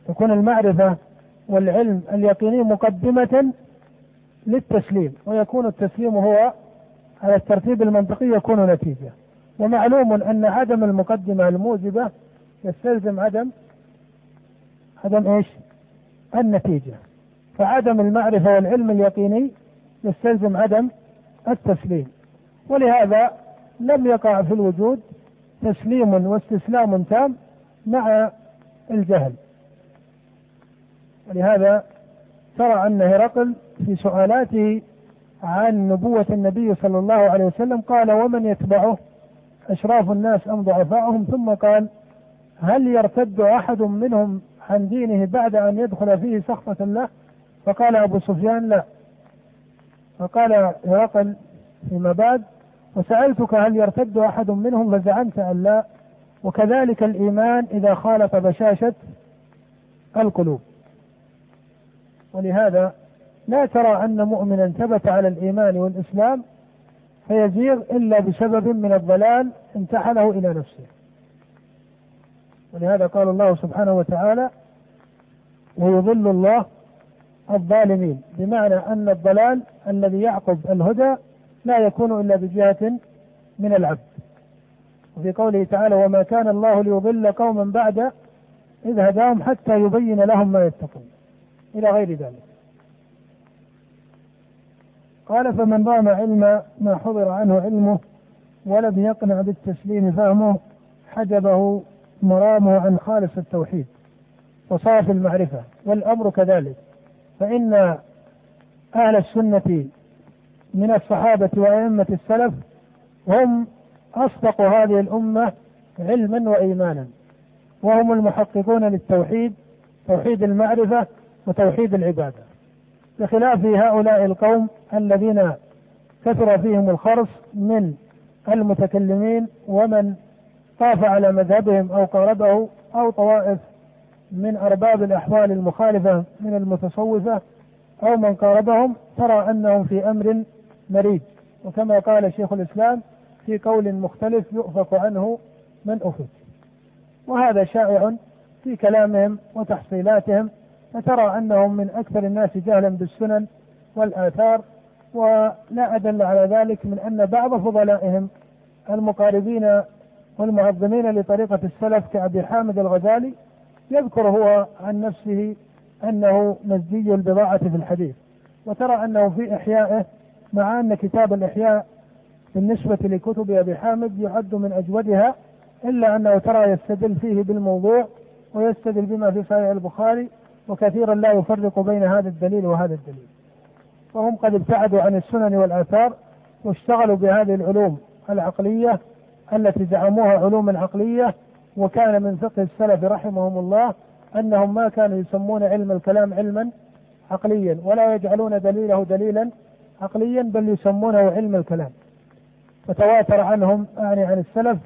Speaker 1: تكون المعرفة والعلم اليقيني مقدمة للتسليم ويكون التسليم هو على الترتيب المنطقي يكون نتيجة ومعلوم أن عدم المقدمة الموجبة يستلزم عدم عدم إيش؟ النتيجة فعدم المعرفة والعلم اليقيني يستلزم عدم التسليم. ولهذا لم يقع في الوجود تسليم واستسلام تام مع الجهل. ولهذا ترى أن هرقل في سؤالاته عن نبوة النبي صلى الله عليه وسلم قال ومن يتبعه؟ أشراف الناس أم ضعفاؤهم؟ ثم قال هل يرتد أحد منهم عن دينه بعد أن يدخل فيه سخطة له؟ فقال أبو سفيان لا. فقال هرقل فيما بعد وسألتك هل يرتد أحد منهم فزعمت أن لا وكذلك الإيمان إذا خالط بشاشة القلوب. ولهذا لا ترى أن مؤمنا ثبت على الإيمان والإسلام فيزيغ إلا بسبب من الضلال انتحله إلى نفسه. ولهذا قال الله سبحانه وتعالى ويضل الله الظالمين. بمعنى أن الضلال الذي يعقب الهدى لا يكون إلا بجهة من العبد. وفي قوله تعالى وما كان الله ليضل قوما بعد إذ هداهم حتى يبين لهم ما يتقون. إلى غير ذلك. قال فمن رام علم ما حضر عنه علمه ولم يقنع بالتسليم فهمه حجبه مرامه عن خالص التوحيد وصافي المعرفة والأمر كذلك. فإن أهل السنة من الصحابة وأئمة السلف هم أصدق هذه الأمة علما وإيمانا وهم المحققون للتوحيد توحيد المعرفة وتوحيد العبادة. بخلاف هؤلاء القوم الذين كثر فيهم الخرص من المتكلمين ومن طاف على مذهبهم أو قاربه أو طوائف من أرباب الأحوال المخالفة من المتصوفة أو من قاربهم ترى أنهم في أمر مريج وكما قال شيخ الإسلام في قول مختلف يؤفك عنه من افك وهذا شائع في كلامهم وتحصيلاتهم فترى أنهم من أكثر الناس جهلا بالسنن والآثار ولا أدل على ذلك من أن بعض فضلائهم المقاربين والمعظمين لطريقة السلف كأبي حامد الغزالي يذكر هو عن نفسه أنه مزجي البضاعة في الحديث وترى أنه في إحيائه مع أن كتاب الإحياء بالنسبة لكتب أبي حامد يعد من أجودها إلا أنه ترى يستدل فيه بالموضوع ويستدل بما في صحيح البخاري وكثيرا لا يفرق بين هذا الدليل وهذا الدليل. وهم قد ابتعدوا عن السنن والآثار واشتغلوا بهذه العلوم العقلية التي زعموها علوم عقلية وكان من فقه السلف رحمهم الله أنهم ما كانوا يسمون علم الكلام علما عقليا ولا يجعلون دليله دليلا عقليا بل يسمونه علم الكلام. فتواتر عنهم يعني عن السلف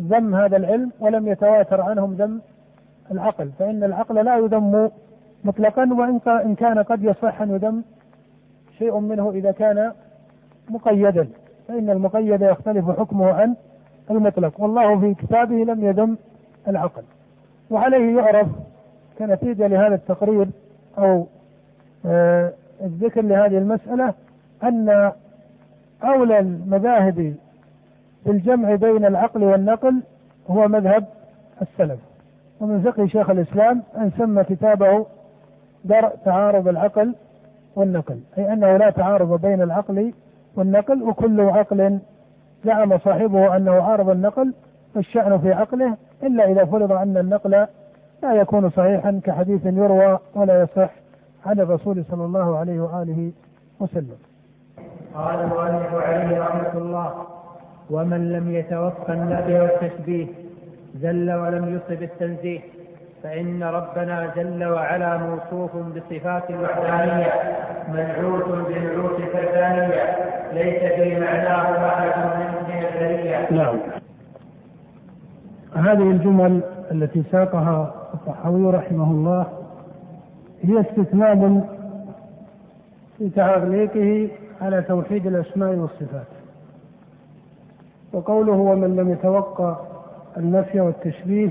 Speaker 1: ذم هذا العلم ولم يتواتر عنهم ذم العقل. فإن العقل لا يذم مطلقا وإن كان قد يصح أن يذم شيء منه إذا كان مقيدا. فإن المقيد يختلف حكمه عن المطلق. والله في كتابه لم يذم العقل. وعليه يعرف كنتيجة لهذا التقرير أو آه الذكر لهذه المسألة أن أولى المذاهب بالجمع بين العقل والنقل هو مذهب السلف. ومن فقه شيخ الإسلام أن سمى كتابه درء تعارض العقل والنقل أي أنه لا تعارض بين العقل والنقل وكل عقل زعم صاحبه أنه عارض النقل فالشأن في عقله إلا إذا فرض أن النقل لا يكون صحيحا كحديث يروى ولا يصح عن الرسول صلى الله عليه وآله وسلم.
Speaker 2: قال المؤلف عليه رحمة الله ومن لم يتوفى النفي والتشبيه زل ولم يصب التنزيه فإن ربنا جل وعلا موصوف بصفات الوحدانية منعوت بنعوت الفردانية ليس في معناه أحد من البرية
Speaker 1: نعم. هذه الجمل التي ساقها الطحاوي رحمه الله هي استثناء في تعليقه على توحيد الأسماء والصفات. وقوله ومن لم يتوقع النفي والتشبيه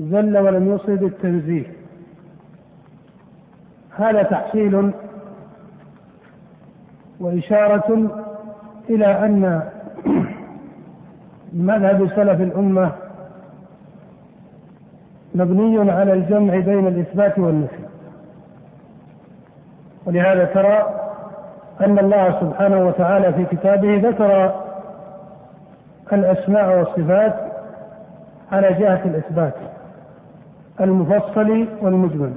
Speaker 1: زل ولم يصب التنزيه. هذا تحصيل وإشارة إلى أن مذهب سلف الأمة مبني على الجمع بين الإثبات والنفي. ولهذا ترى أن الله سبحانه وتعالى في كتابه ذكر الأسماء والصفات على جهة الإثبات المفصل والمجمل.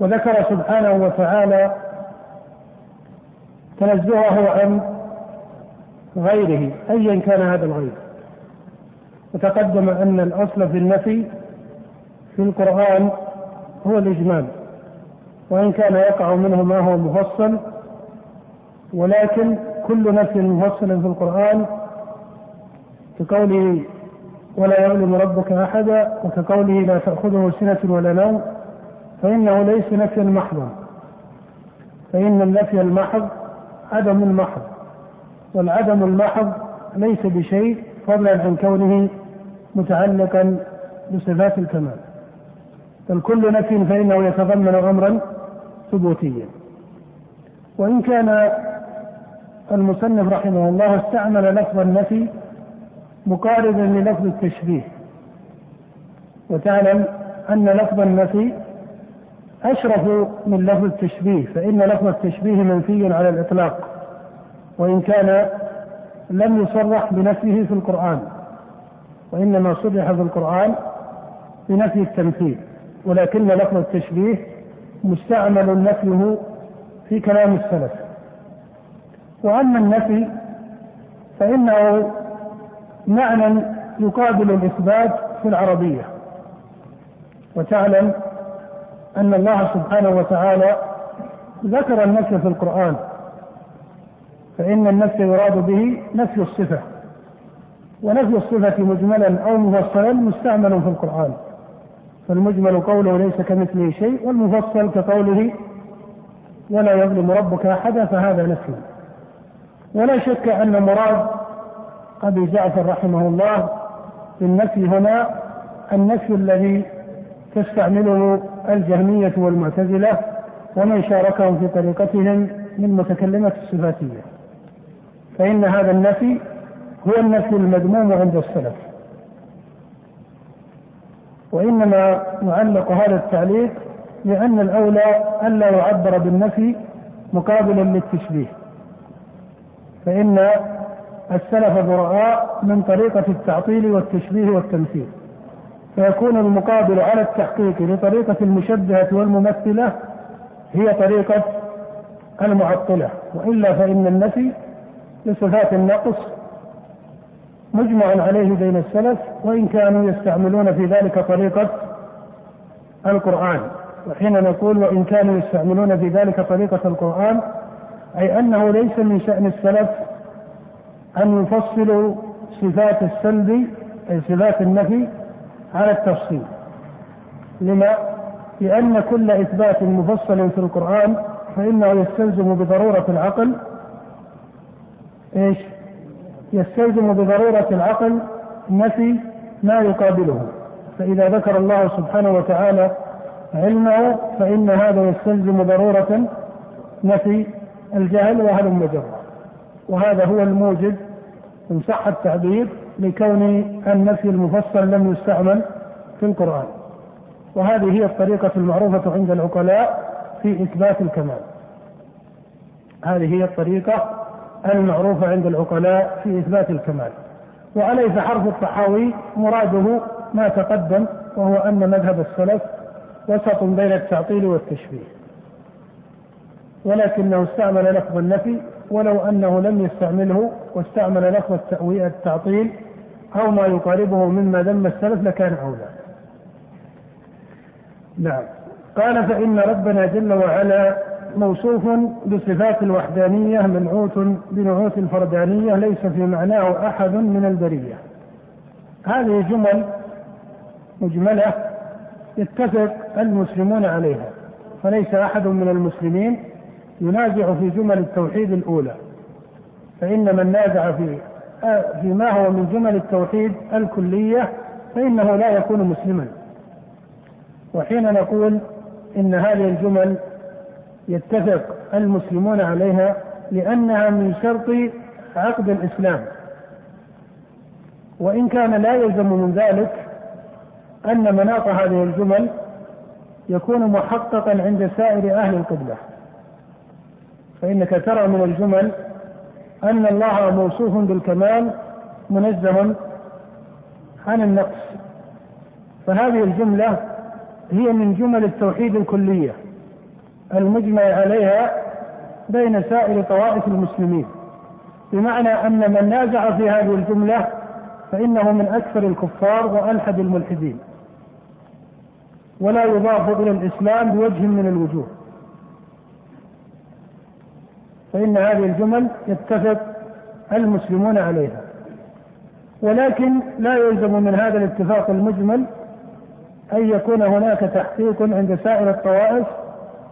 Speaker 1: وذكر سبحانه وتعالى تنزهه عن غيره ايا كان هذا الغير. وتقدم أن الأصل في النفي في القرآن هو الإجمال وإن كان يقع منه ما هو مفصل ولكن كل نفي مفصل في القرآن كقوله ولا يظلم ربك أحدا وكقوله لا تأخذه سنة ولا نوم فإنه ليس نفيا محضا. فإن النفي المحض عدم المحض. والعدم المحض ليس بشيء فضلا عن كونه متعلقا بصفات الكمال. بل كل نفي فإنه يتضمن امرا ثبوتيا. وإن كان المصنف رحمه الله استعمل لفظ النفي مقاربا للفظ التشبيه. وتعلم أن لفظ النفي أشرف من لفظ التشبيه فإن لفظ التشبيه منفي على الإطلاق. وإن كان لم يصرح بنفيه في القرآن وإنما صرح في القرآن بنفي التمثيل ولكن لفظ التشبيه مستعمل نفيه في كلام السلف. وأما النفي فإنه معنى يقابل الإثبات في العربية. وتعلم أن الله سبحانه وتعالى ذكر النفي في القرآن فإن النفي يراد به نفي الصفة ونفي الصفة مجملا أو مفصلا مستعمل في القرآن. فالمجمل قوله ليس كمثله شيء والمفصل كقوله ولا يظلم ربك أحدا فهذا نفي. ولا شك أن مراد أبي جعفر رحمه الله في النفي هنا النفي الذي تستعمله الجهمية والمعتزلة ومن شاركهم في طريقتهم من متكلمة الصفاتية. فإن هذا النفي هو النفي المذموم عند السلف. وإنما نعلق هذا التعليق لأن الأولى ألا يعبر بالنفي مقابلا للتشبيه. فإن السلف براء من طريقة التعطيل والتشبيه والتمثيل. فيكون المقابل على التحقيق لطريقة المشبهة والممثلة هي طريقة المعطلة. وإلا فإن النفي لصفات النقص مجمع عليه بين السلف وإن كانوا يستعملون في ذلك طريقة القرآن وحين نقول وإن كانوا يستعملون في ذلك طريقة القرآن أي أنه ليس من شأن السلف أن يفصلوا صفات السلب أي صفات النفي على التفصيل لما؟ لأن كل إثبات مفصل في القرآن فإنه يستلزم بضرورة العقل إيش؟ يستلزم بضرورة العقل نفي ما يقابله. فإذا ذكر الله سبحانه وتعالى علمه فإن هذا يستلزم ضرورة نفي الجهل وهلم مجرة وهذا هو الموجب إن صح التعبير لكون النفي المفصل لم يستعمل في القرآن. وهذه هي الطريقة المعروفة عند العقلاء في إثبات الكمال. هذه هي الطريقة المعروفة عند العقلاء في إثبات الكمال. وعليه حرف الطحاوي مراده ما تقدم وهو أن مذهب السلف وسط بين التعطيل والتشبيه. ولكنه استعمل لفظ النفي ولو أنه لم يستعمله واستعمل لفظ التعطيل أو ما يقاربه مما ذم السلف لكان أولى. نعم. قال فإن ربنا جل وعلا موصوف بصفات الوحدانية منعوت بنعوت الفردانية ليس في معناه أحد من البرية. هذه جمل مجملة يتفق المسلمون عليها فليس أحد من المسلمين ينازع في جمل التوحيد الأولى. فإن من نازع في فيما هو من جمل التوحيد الكلية فإنه لا يكون مسلما. وحين نقول إن هذه الجمل يتفق المسلمون عليها لأنها من شرط عقد الإسلام. وإن كان لا يلزم من ذلك أن مناط هذه الجمل يكون محققا عند سائر أهل القبلة. فإنك ترى من الجمل أن الله موصوف بالكمال منزه عن النقص. فهذه الجملة هي من جمل التوحيد الكلية. المجمع عليها بين سائر طوائف المسلمين. بمعنى أن من نازع في هذه الجملة فإنه من أكثر الكفار وألحد الملحدين. ولا يضاف إلى الإسلام بوجه من الوجوه. فإن هذه الجمل يتفق المسلمون عليها. ولكن لا يلزم من هذا الاتفاق المجمل أن يكون هناك تحقيق عند سائر الطوائف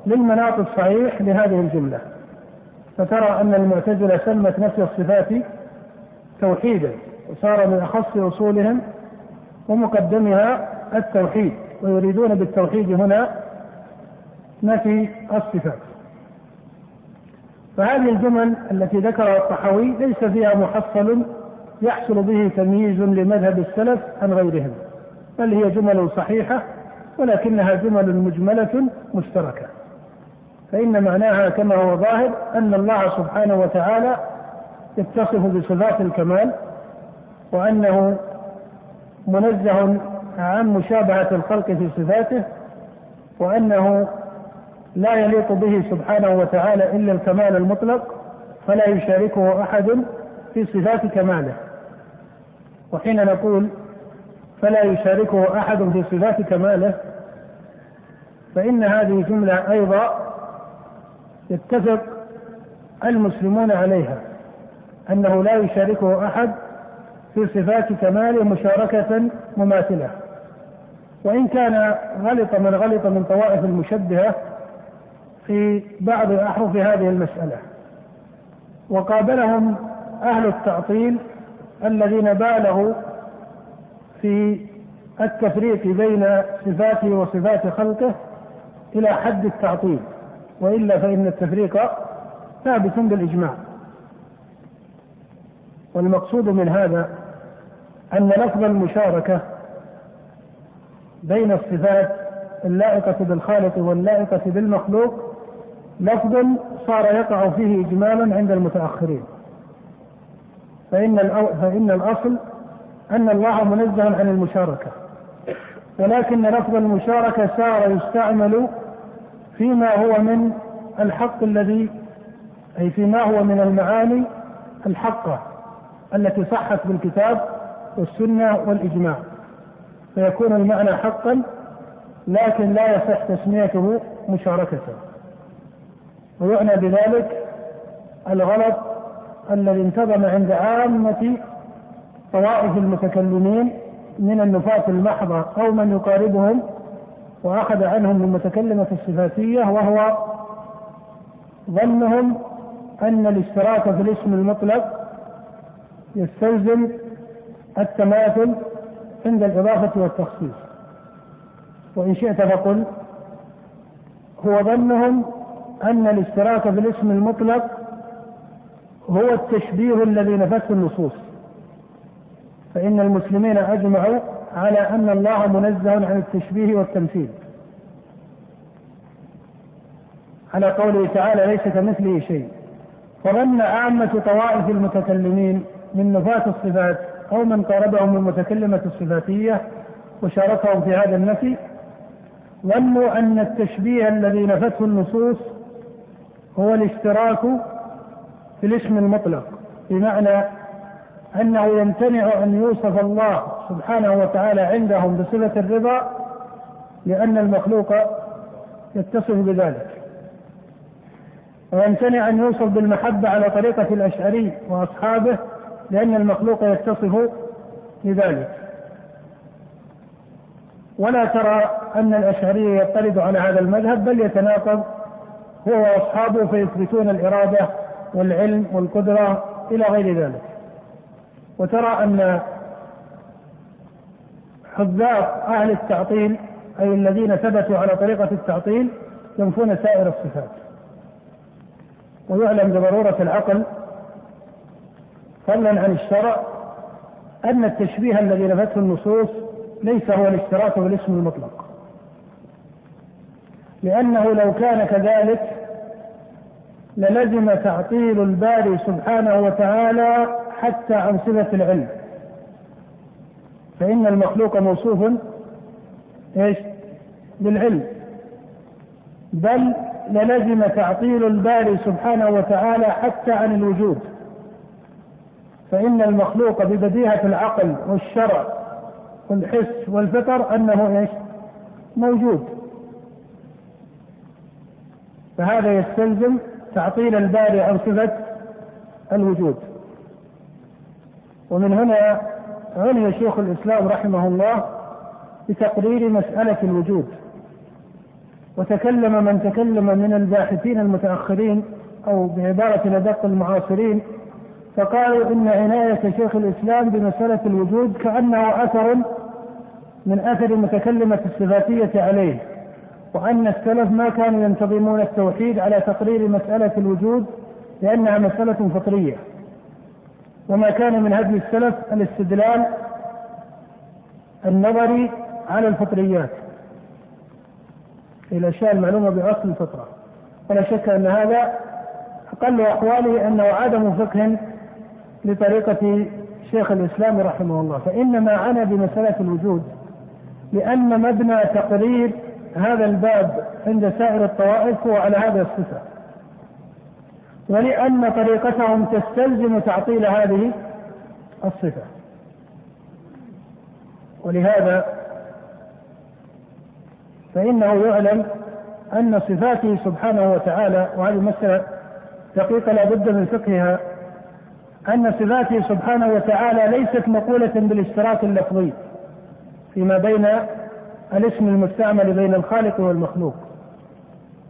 Speaker 1: للمناط الصحيح لهذه الجملة فترى أن المعتزلة سمت نفي الصفات توحيدا وصار من أخص أصولهم ومقدمها التوحيد ويريدون بالتوحيد هنا نفي الصفات. فهذه الجمل التي ذكرها الطحاوي ليس فيها محصل يحصل به تمييز لمذهب السلف عن غيرهم بل هي جمل صحيحة ولكنها جمل مجملة مشتركة. فإن معناها كما هو ظاهر أن الله سبحانه وتعالى يتصف بصفات الكمال وأنه منزه عن مشابهة الخلق في صفاته وأنه لا يليق به سبحانه وتعالى إلا الكمال المطلق فلا يشاركه أحد في صفات كماله. وحين نقول فلا يشاركه أحد في صفات كماله فإن هذه جملة أيضا يتفق المسلمون عليها أنه لا يشاركه أحد في صفات كماله مشاركة مماثلة. وإن كان غلط من غلط من طوائف المشبهة في بعض أحرف هذه المسألة. وقابلهم أهل التعطيل الذين بالغوا في التفريق بين صفاته وصفات خلقه إلى حد التعطيل. وإلا فإن التفريق ثابت بالإجماع. والمقصود من هذا أن لفظ المشاركة بين الصفات اللائقة بالخالق واللائقة بالمخلوق لفظ صار يقع فيه إجمالا عند المتأخرين. فإن فإن الأصل أن الله منزه عن المشاركة. ولكن لفظ المشاركة صار يستعمل فيما هو من الحق الذي أي فيما هو من المعاني الحقة التي صحت بالكتاب والسنة والإجماع. فيكون المعنى حقا لكن لا يصح تسميته مشاركة. ويعنى بذلك الغلط الذي انتظم عند عامة طوائف المتكلمين من النفاة المحضة أو من يقاربهم وأخذ عنهم من متكلمة الصفاتية وهو ظنهم أن الاشتراك في الاسم المطلق يستلزم التماثل عند الإضافة والتخصيص. وإن شئت فقل هو ظنهم أن الاشتراك في الاسم المطلق هو التشبيه الذي نفته النصوص فإن المسلمين أجمعوا على أن الله منزه عن التشبيه والتمثيل. على قوله تعالى ليس كمثله شيء. فظن عامة طوائف المتكلمين من نفاة الصفات أو من قاربهم من متكلمة الصفاتية وشاركهم في هذا النفي ظنوا أن التشبيه الذي نفته النصوص هو الاشتراك في الاسم المطلق بمعنى أنه يمتنع أن يوصف الله سبحانه وتعالى عندهم بصفة الرضا لأن المخلوق يتصف بذلك. ويمتنع أن يوصف بالمحبة على طريقة الأشعري وأصحابه لأن المخلوق يتصف بذلك. ولا ترى أن الأشعري يطرد على هذا المذهب بل يتناقض هو وأصحابه فيثبتون الإرادة والعلم والقدرة إلى غير ذلك. وترى أن حذاق أهل التعطيل أي الذين ثبتوا على طريقة التعطيل ينفون سائر الصفات. ويعلم بضرورة العقل فضلا عن الشرع أن التشبيه الذي نفته النصوص ليس هو الاشتراك بالاسم المطلق. لأنه لو كان كذلك للزم تعطيل الباري سبحانه وتعالى حتى عن صفة العلم. فإن المخلوق موصوف إيش؟ بالعلم بل للزم تعطيل الباري سبحانه وتعالى حتى عن الوجود فإن المخلوق ببديهة العقل والشرع والحس والفطر أنه إيش؟ موجود فهذا يستلزم تعطيل الباري عن صفة الوجود ومن هنا عني شيخ الإسلام رحمه الله بتقرير مسألة الوجود وتكلم من تكلم من الباحثين المتأخرين أو بعبارة أدق المعاصرين فقالوا إن عناية شيخ الإسلام بمسألة الوجود كأنه أثر من أثر متكلمة الصفاتية عليه وأن السلف ما كانوا ينتظمون التوحيد على تقرير مسألة الوجود لأنها مسألة فطرية. وما كان من هدي السلف الاستدلال النظري على الفطريات. الأشياء المعلومة بأصل الفطرة. ولا شك أن هذا أقل أحواله أنه عدم فقه لطريقة شيخ الإسلام رحمه الله. فإنما عنا بمسألة الوجود لأن مبنى تقرير هذا الباب عند سائر الطوائف هو على هذا الصفة. ولأن طريقتهم تستلزم تعطيل هذه الصفة. ولهذا فإنه يعلم أن صفاته سبحانه وتعالى وهذه مسألة دقيقة لا بد من فقهها أن صفاته سبحانه وتعالى ليست مقولة بالاشتراك اللفظي فيما بين الاسم المستعمل بين الخالق والمخلوق.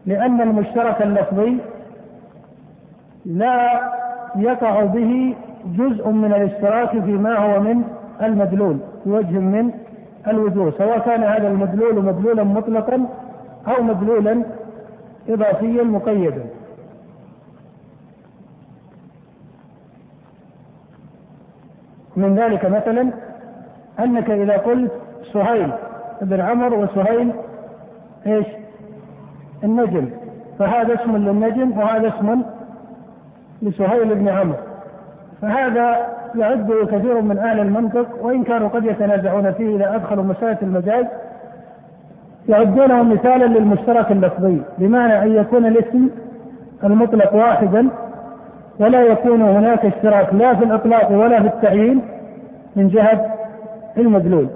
Speaker 1: لأن المشترك اللفظي لا يقع به جزء من الاشتراك فيما هو من المدلول بوجه من الوجوه سواء كان هذا المدلول مدلولا مطلقا أو مدلولا إضافيا مقيدا من ذلك مثلا أنك إذا قلت سهيل بن عمر وسهيل إيش؟ النجم فهذا اسم للنجم وهذا اسم لسهيل بن عمرو. فهذا يعده كثير من أهل المنطق وإن كانوا قد يتنازعون فيه إذا أدخلوا مسألة المجاز يعدونه مثالا للمشترك اللفظي بمعنى أن يكون الاسم المطلق واحدا ولا يكون هناك اشتراك لا في الإطلاق ولا في التعيين من جهة المدلول.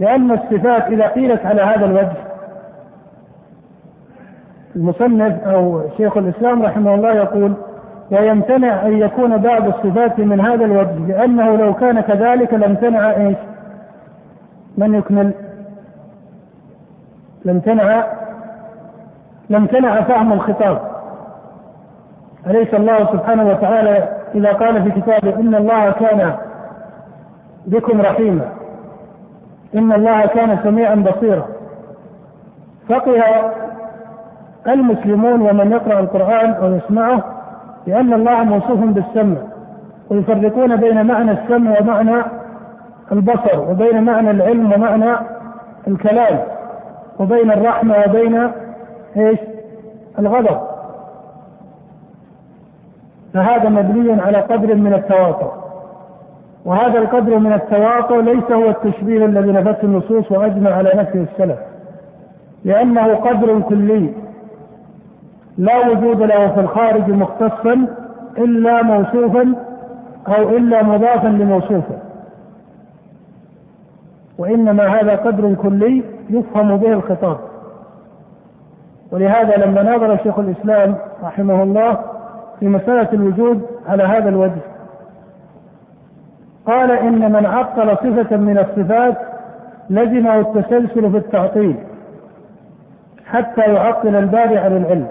Speaker 1: لأن الصفات إذا قيلت على هذا الوجه المصنف أو شيخ الإسلام رحمه الله يقول ويمتنع أن يكون بعض الصفات من هذا الوجه لأنه لو كان كذلك لامتنع إيش؟ من يكمل؟ لامتنع لامتنع فهم الخطاب أليس الله سبحانه وتعالى إذا قال في كتابه إن الله كان بكم رحيما إن الله كان سميعا بصيرا فقه المسلمون ومن يقرأ القرآن أو يسمعه لأن الله موصوف بالسمع ويفرقون بين معنى السمع ومعنى البصر وبين معنى العلم ومعنى الكلام وبين الرحمة وبين إيش؟ الغضب. فهذا مبني على قدر من التواطؤ. وهذا القدر من التواطؤ ليس هو التشبيه الذي نفته النصوص وأجمع على نفسه السلف لأنه قدر كلي. لا وجود له في الخارج مختصا إلا موصوفا أو إلا مضافا لموصوفه وإنما هذا قدر كلي يفهم به الخطاب. ولهذا لما ناظر شيخ الإسلام رحمه الله في مسألة الوجود على هذا الوجه قال إن من عطل صفة من الصفات لزمه التسلسل في التعطيل حتى يعطل الباري عن العلم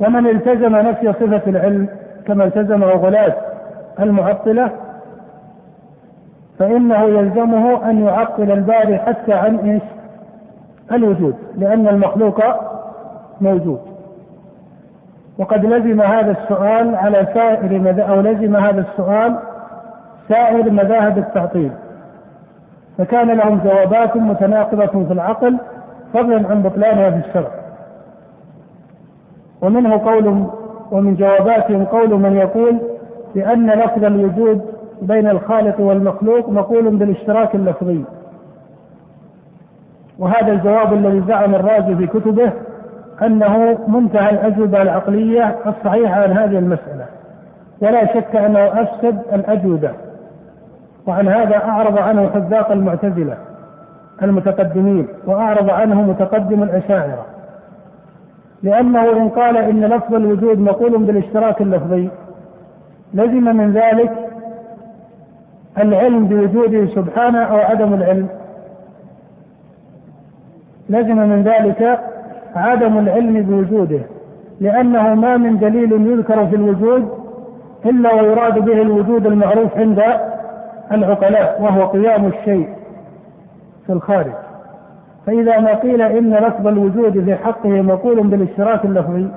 Speaker 1: ومن التزم نفي صفة العلم كما التزمه غلاة المعطلة فإنه يلزمه أن يعطل الباري حتى عن إيش؟ الوجود لأن المخلوق موجود. وقد لزم هذا السؤال على سائر أو لزم هذا السؤال سائر مذاهب التعطيل. فكان لهم جوابات متناقضة في العقل فضلا عن بطلانها في الشرع. ومنه قول ومن جواباتهم قول من يقول بأن لفظ الوجود بين الخالق والمخلوق مقول بالاشتراك اللفظي. وهذا الجواب الذي زعم الرازي في كتبه أنه منتهى الأجوبة العقلية الصحيحة عن هذه المسألة. ولا شك أنه أفسد الأجوبة. وعن هذا أعرض عنه حذاق المعتزلة المتقدمين وأعرض عنه متقدم الأشاعرة. لأنه إن قال إن لفظ الوجود مقول بالاشتراك اللفظي لزم من ذلك العلم بوجوده سبحانه أو عدم العلم. لزم من ذلك عدم العلم بوجوده لأنه ما من دليل يذكر في الوجود إلا ويراد به الوجود المعروف عند العقلاء وهو قيام الشيء في الخارج. فإذا ما قيل إن لفظ الوجود في حقه مقول بالاشتراك اللفظي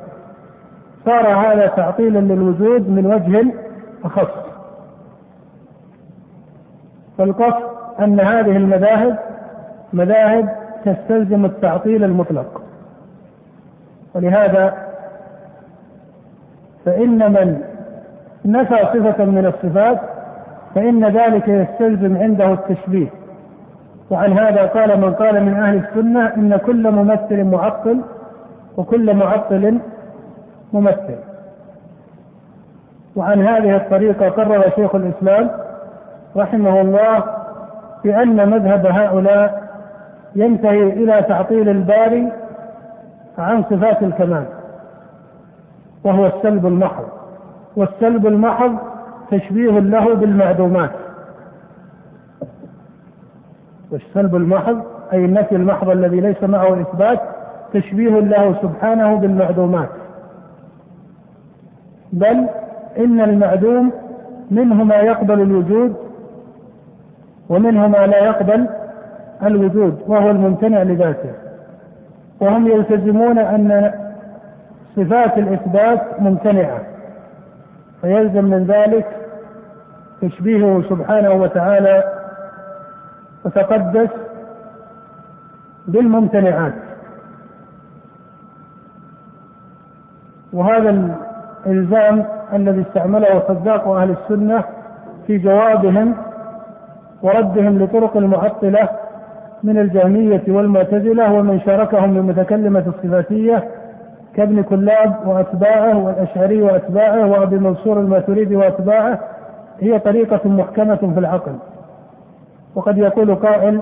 Speaker 1: صار هذا تعطيلا للوجود من وجه أخص. فالقصد أن هذه المذاهب مذاهب تستلزم التعطيل المطلق. ولهذا فإن من نفى صفة من الصفات فإن ذلك يستلزم عنده التشبيه. وعن هذا قال من قال من أهل السنة إن كل ممثل معطل وكل معطل ممثل. وعن هذه الطريقة قرر شيخ الإسلام رحمه الله بأن مذهب هؤلاء ينتهي إلى تعطيل الباري عن صفات الكمال وهو السلب المحض. والسلب المحض تشبيه له بالمعدومات. والسلب المحض أي النفي المحض الذي ليس معه إثبات تشبيه له سبحانه بالمعدومات. بل إن المعدوم منه ما يقبل الوجود ومنه ما لا يقبل الوجود وهو الممتنع لذاته. وهم يلتزمون أن صفات الإثبات ممتنعة. فيلزم من ذلك تشبيهه سبحانه وتعالى وتقدس بالممتنعات. وهذا الإلزام الذي استعمله صداق أهل السنة في جوابهم وردهم لطرق المعطلة من الجهمية والمعتزلة ومن شاركهم بالمتكلمة الصفاتية كابن كلاب وأتباعه والأشعري وأتباعه وأبي منصور الماتريدي وأتباعه هي طريقة محكمة في العقل. وقد يقول قائل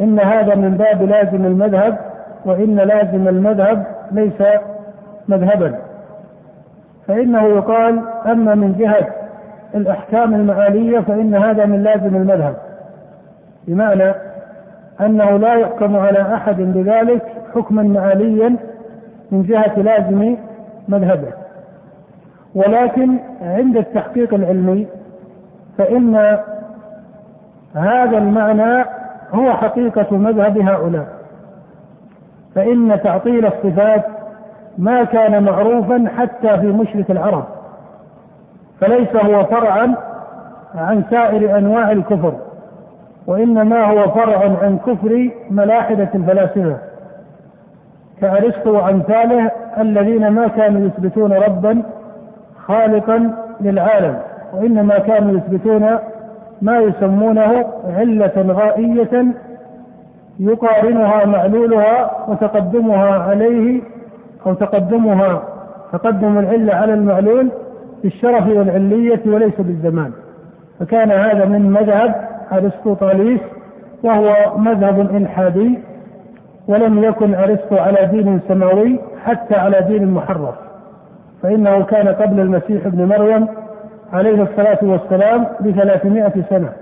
Speaker 1: إن هذا من باب لازم المذهب وإن لازم المذهب ليس مذهبا. فإنه يقال أما من جهة الأحكام المعالية فإن هذا من لازم المذهب. بمعنى أنه لا يحكم على أحد بذلك حكما معاليا من جهة لازم مذهبه. ولكن عند التحقيق العلمي فإن هذا المعنى هو حقيقة مذهب هؤلاء. فإن تعطيل الصفات ما كان معروفا حتى في مشرك العرب فليس هو فرعا عن سائر أنواع الكفر وإنما هو فرع عن كفر ملاحدة الفلاسفة كأرسطو وأمثاله الذين ما كانوا يثبتون ربا خالقا للعالم وإنما كانوا يثبتون ما يسمونه علة غائية يقارنها معلولها وتقدمها عليه أو تقدمها تقدم العلة على المعلول بالشرف والعلية وليس بالزمان. فكان هذا من مذهب أرسطوطاليس وهو مذهب إلحادي ولم يكن أرسطو على دين سماوي حتى على دين محرف فإنه كان قبل المسيح ابن مريم عليه الصلاة والسلام بثلاثمائة سنة.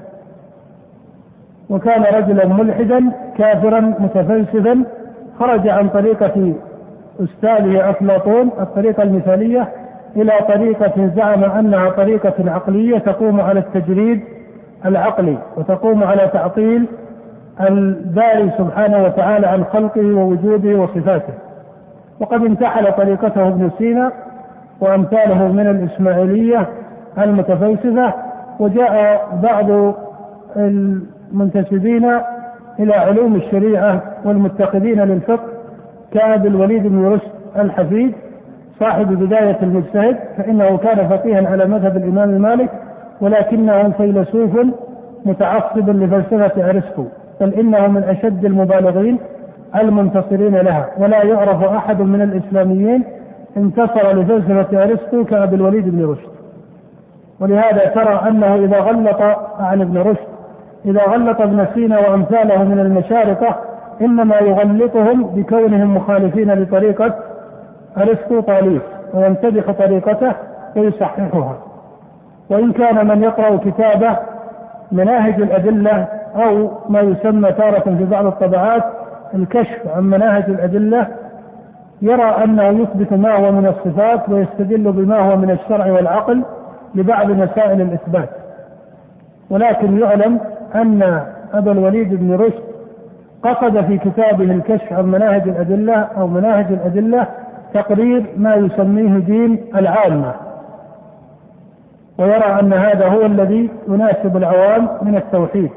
Speaker 1: وكان رجلا ملحدا كافرا متفلسفا خرج عن طريقة أستاذه أفلاطون الطريقة المثالية إلى طريقة زعم أنها طريقة عقلية تقوم على التجريد العقلي وتقوم على تعطيل الباري سبحانه وتعالى عن خلقه ووجوده وصفاته. وقد انتحل طريقته ابن سينا وأمثاله من الإسماعيلية المتفلسفة وجاء بعض المنتسبين إلى علوم الشريعة والمتخذين للفقه كأبي الوليد بن رشد الحفيد صاحب بداية المجتهد فإنه كان فقيها على مذهب الإمام مالك ولكنه فيلسوف متعصب لفلسفة أرسطو بل إنه من أشد المبالغين المنتصرين لها ولا يعرف أحد من الإسلاميين انتصر لفلسفة أرسطو كأبي الوليد بن رشد ولهذا ترى أنه إذا غلط عن ابن رشد إذا غلط ابن سينا وأمثاله من المشارقة إنما يغلطهم بكونهم مخالفين لطريقة أرسطو طاليس ويمتدح طريقته ويصححها وإن كان من يقرأ كتابه مناهج الأدلة أو ما يسمى تارة في بعض الطبعات الكشف عن مناهج الأدلة يرى أنه يثبت ما هو من الصفات ويستدل بما هو من الشرع والعقل لبعض مسائل الإثبات. ولكن يعلم أن أبا الوليد بن رشد قصد في كتابه الكشف عن مناهج الأدلة أو مناهج الأدلة تقرير ما يسميه دين العامة. ويرى أن هذا هو الذي يناسب العوام من التوحيد.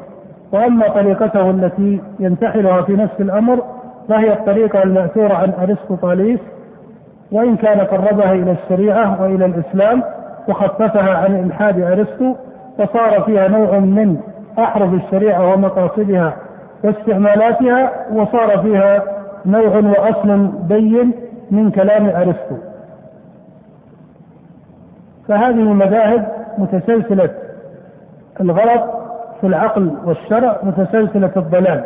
Speaker 1: وأما طريقته التي ينتحلها في نفس الأمر فهي الطريقة المأثورة عن أرسطو طاليس وإن كان قربها إلى الشريعة وإلى الإسلام وخففها عن إلحاد أرسطو فصار فيها نوع من أحرف الشريعة ومقاصدها واستعمالاتها وصار فيها نوع وأصل بين من كلام أرسطو. فهذه المذاهب متسلسلة الغلط في العقل والشرع متسلسلة الضلال.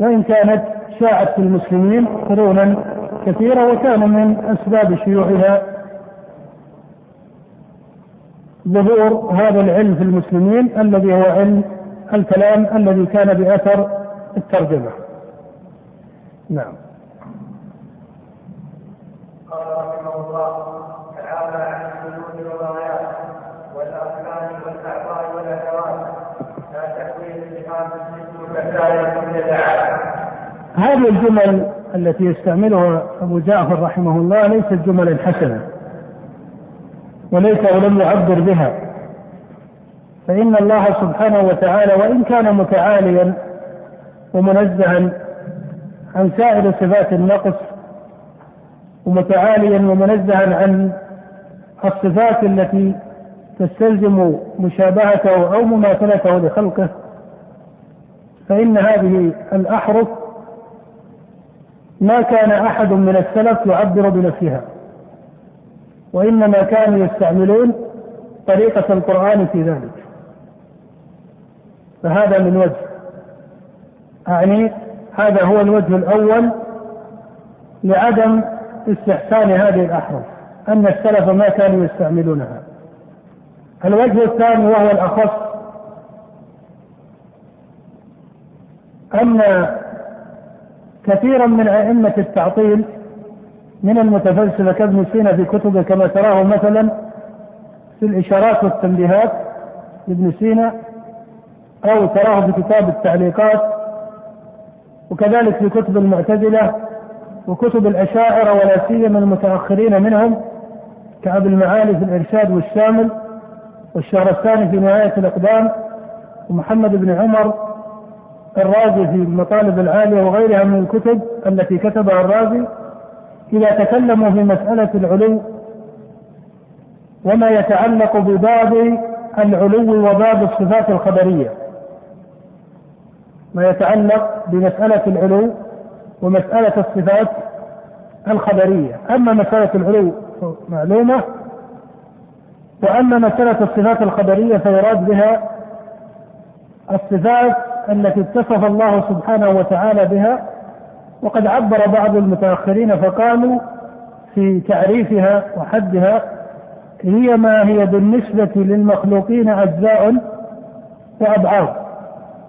Speaker 1: وإن كانت شاعت في المسلمين قرونا كثيرة وكان من أسباب شيوعها ظهور هذا العلم في المسلمين الذي هو علم الكلام الذي كان بأثر الترجمة. نعم. هذه الجمل التي يستعملها أبو جعفر رحمه الله ليست جملا حسنة وليس ولم يعبر بها. فإن الله سبحانه وتعالى وإن كان متعاليا ومنزها عن سائر صفات النقص ومتعاليا ومنزها عن الصفات التي تستلزم مشابهته أو مماثلته لخلقه فإن هذه الأحرف ما كان أحد من السلف يعبر بنفسها. وإنما كانوا يستعملون طريقة القرآن في ذلك. فهذا من وجه. اعني هذا هو الوجه الأول لعدم استحسان هذه الأحرف أن السلف ما كانوا يستعملونها. الوجه الثاني وهو الأخص أن كثيرا من أئمة التعطيل من المتفلسفة كابن سينا في كتبه كما تراه مثلا في الإشارات والتنبيهات لابن سينا أو تراه في كتاب التعليقات وكذلك في كتب المعتزلة وكتب الأشاعرة ولا سيما المتأخرين منهم كأبي المعالي في الإرشاد والشامل والشهرستاني في نهاية الإقدام ومحمد بن عمر الرازي في المطالب العالية وغيرها من الكتب التي كتبها الرازي. إذا تكلموا في مسألة العلو وما يتعلق بباب العلو وباب الصفات الخبرية ما يتعلق بمسألة العلو ومسألة الصفات الخبرية. أما مسألة العلو معلومة وأما مسألة الصفات الخبرية فيراد بها الصفات التي اتصف الله سبحانه وتعالى بها وقد عبر بعض المتأخرين فقالوا في تعريفها وحدها هي ما هي بالنسبة للمخلوقين أجزاء وأبعاد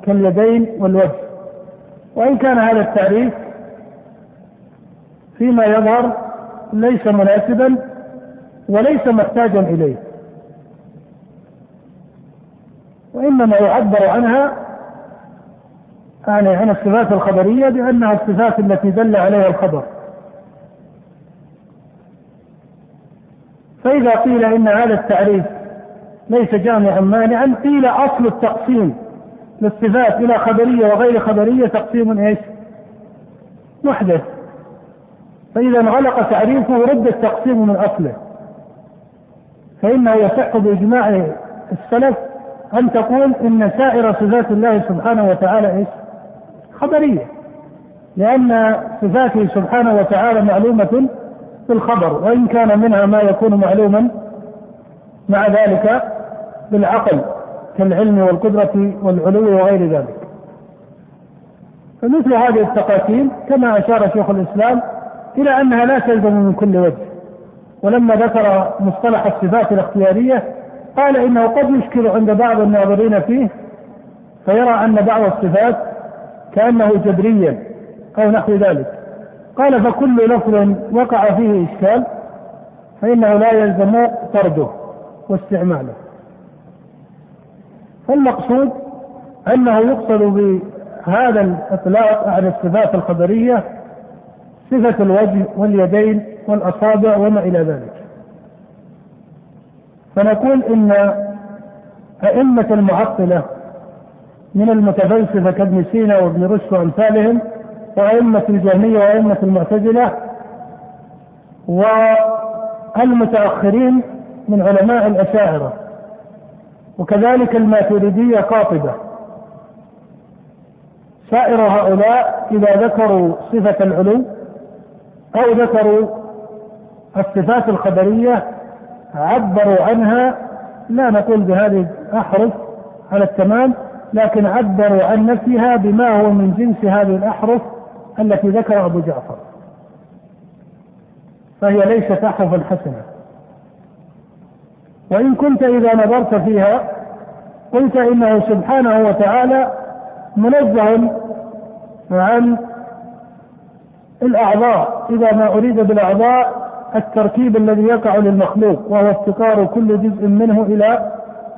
Speaker 1: كاليدين والوجه. وإن كان هذا التعريف فيما يظهر ليس مناسبا وليس محتاجا إليه وإنما يعبر عنها يعني عن الصفات الخبرية بأنها الصفات التي دل عليها الخبر فإذا قيل إن هذا التعريف ليس جامعا مانعا قيل أصل التقسيم للصفات إلى خبرية وغير خبرية تقسيم إيش؟ محدث فإذا انغلق تعريفه رد التقسيم من أصله فإنه يصح بإجماع السلف أن تقول إن سائر صفات الله سبحانه وتعالى إيش؟ خبرية لأن صفاته سبحانه وتعالى معلومة بالخبر وإن كان منها ما يكون معلوما مع ذلك بالعقل كالعلم والقدرة والعلو وغير ذلك. فمثل هذه التقاسيم كما أشار شيخ الإسلام إلى أنها لا تلزم من كل وجه. ولما ذكر مصطلح الصفات الاختيارية قال إنه قد يشكل عند بعض الناظرين فيه فيرى أن بعض الصفات كأنه جبريا أو نحو ذلك. قال فكل لفظ وقع فيه إشكال فإنه لا يلزم طرده واستعماله. فالمقصود أنه يقصد بهذا الإطلاق على الصفات الخبرية صفة الوجه واليدين والأصابع وما إلى ذلك. فنقول إن أئمة المعطلة من المتفلسفة كابن سينا وابن رشد وأمثالهم وأئمة الجهمية وأئمة المعتزلة والمتأخرين من علماء الأشاعرة. وكذلك الماتريدية قاطبة. سائر هؤلاء إذا ذكروا صفة العلو أو ذكروا الصفات الخبرية عبروا عنها لا نقول بهذه الأحرف على التمام لكن عبروا عن نفسها بما هو من جنس هذه الأحرف التي ذكر أبو جعفر. فهي ليست أحرفا حسنة. وإن كنت إذا نظرت فيها قلت إنه سبحانه وتعالى منزه عن الأعضاء. إذا ما أريد بالأعضاء التركيب الذي يقع للمخلوق وهو افتقار كل جزء منه إلى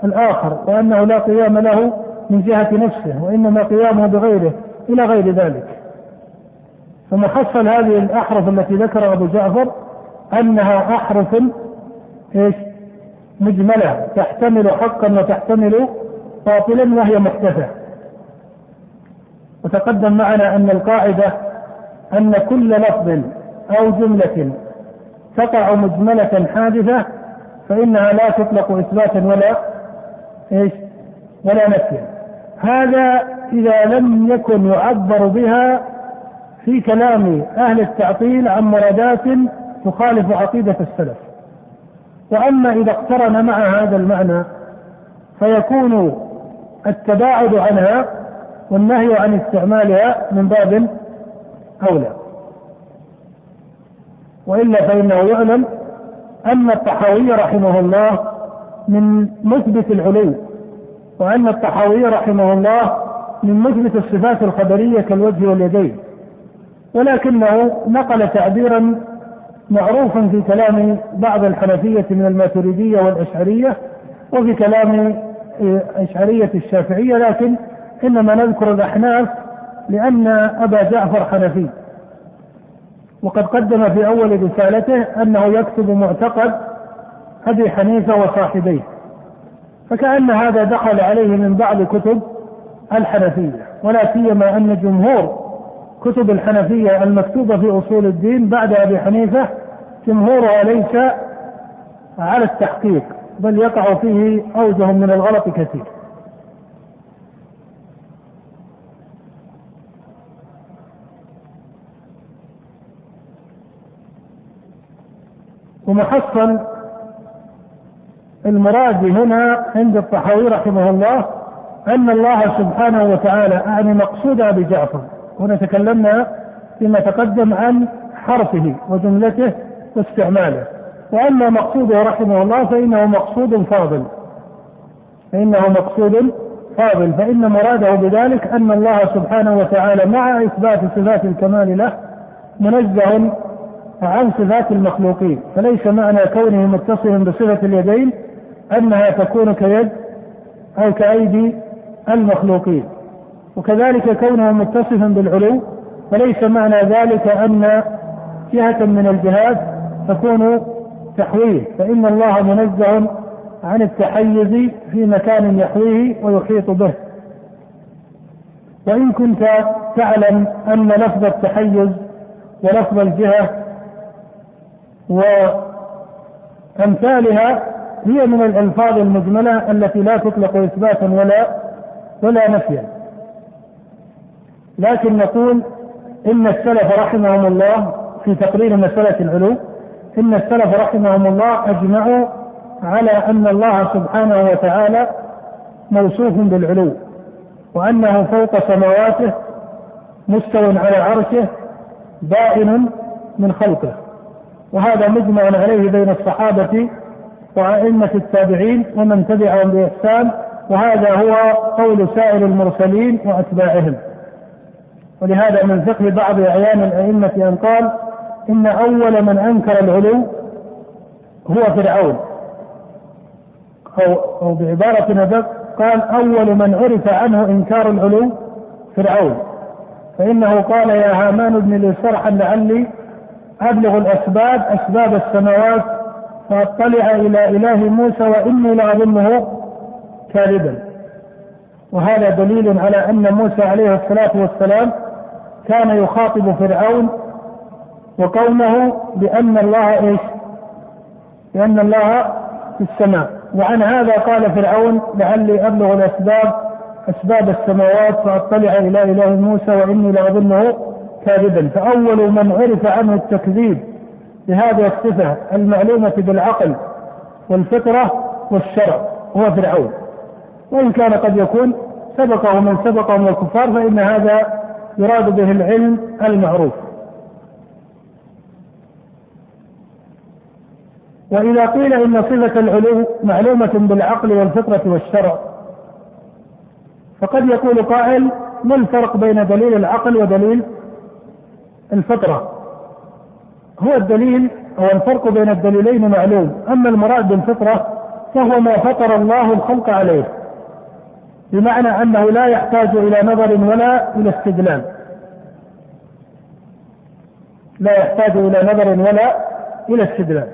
Speaker 1: الآخر وأنه لا قيام له من جهة نفسه وإنما قيامه بغيره إلى غير ذلك. ثم حصل هذه الأحرف التي ذكر أبو جعفر أنها أحرف إيش؟ مجملة تحتمل حقا وتحتمل باطلا وهي محدثة وتقدم معنا أن القاعدة أن كل لفظ أو جملة تقع مجملة حادثة فإنها لا تطلق إثباتا ولا إيش؟ ولا نفيا. هذا إذا لم يكن يعبر بها في كلام أهل التعطيل عن مرادات تخالف عقيدة السلف. وأما إذا اقترن مع هذا المعنى فيكون التباعد عنها والنهي عن استعمالها من باب أولى. وإلا فإنه يعلم أن الطحاوي رحمه الله من مثبت العلو وأن الطحاوي رحمه الله من مثبت الصفات الخبرية كالوجه واليدين ولكنه نقل تعبيرا معروفا في كلام بعض الحنفية من الماتريدية والأشعرية وفي كلام أشعرية الشافعية لكن إنما نذكر الأحناف لأن أبا جعفر حنفي. وقد قدم في أول رسالته أنه يكتب معتقد أبي حنيفة وصاحبيه. فكأن هذا دخل عليه من بعض كتب الحنفية ولا سيما أن جمهور كتب الحنفية المكتوبة في أصول الدين بعد أبي حنيفة جمهورها ليس على التحقيق بل يقع فيه أوجه من الغلط كثير. ومحصل المراد هنا عند الطحاوي رحمه الله أن الله سبحانه وتعالى أعني مقصود أبي جعفر. هنا تكلمنا فيما تقدم عن حرفه وجملته واستعماله. وأما مقصوده رحمه الله فإنه مقصود فاضل. فإنه مقصود فاضل. فإن مراده بذلك أن الله سبحانه وتعالى مع إثبات صفات الكمال له منزه عن صفات المخلوقين. فليس معنى كونه متصلا بصفة اليدين أنها تكون كيد أو كأيدي المخلوقين. وكذلك كونه متصفا بالعلو فليس معنى ذلك أن جهة من الجهات تكون تحويه فإن الله منزه عن التحيز في مكان يحويه ويحيط به. وإن كنت تعلم أن لفظ التحيز ولفظ الجهة وأمثالها هي من الألفاظ المجملة التي لا تطلق إثباتا ولا ولا نفيا. لكن نقول إن السلف رحمهم الله في تقرير مسألة العلو إن السلف رحمهم الله أجمعوا على أن الله سبحانه وتعالى موصوف بالعلو وأنه فوق سماواته مستو على عرشه بائن من خلقه. وهذا مجمع عليه بين الصحابة وأئمة التابعين ومن تبعهم بإحسان وهذا هو قول سائر المرسلين وأتباعهم. ولهذا من فقه بعض أعيان الأئمة أن قال إن أول من أنكر العلو هو فرعون. أو أو بعبارة أدق قال أول من عرف عنه إنكار العلو فرعون. فإنه قال يا هامان ابن لي صرحا لعلي أبلغ الأسباب أسباب السماوات فأطلع إلى إله موسى وإني لأظنه كاذبا. وهذا دليل على أن موسى عليه الصلاة والسلام كان يخاطب فرعون وقومه بأن الله إيش؟ بأن الله في السماء. وعن هذا قال فرعون لعلي أبلغ الأسباب أسباب السماوات فأطلع إلى إله موسى وإني لأظنه كاذبا. فأول من عرف عنه التكذيب بهذه الصفة المعلومة بالعقل والفطرة والشرع هو فرعون. وإن كان قد يكون سبقه من سبقه من الكفار فإن هذا يراد به العلم المعروف. وإذا قيل إن صفة العلو معلومة بالعقل والفطرة والشرع فقد يقول قائل ما الفرق بين دليل العقل ودليل الفطرة؟ هو الدليل هو الفرق بين الدليلين معلوم. أما المراد بالفطرة فهو ما فطر الله الخلق عليه بمعنى أنه لا يحتاج إلى نظر ولا إلى استدلال. لا يحتاج إلى نظر ولا إلى استدلال.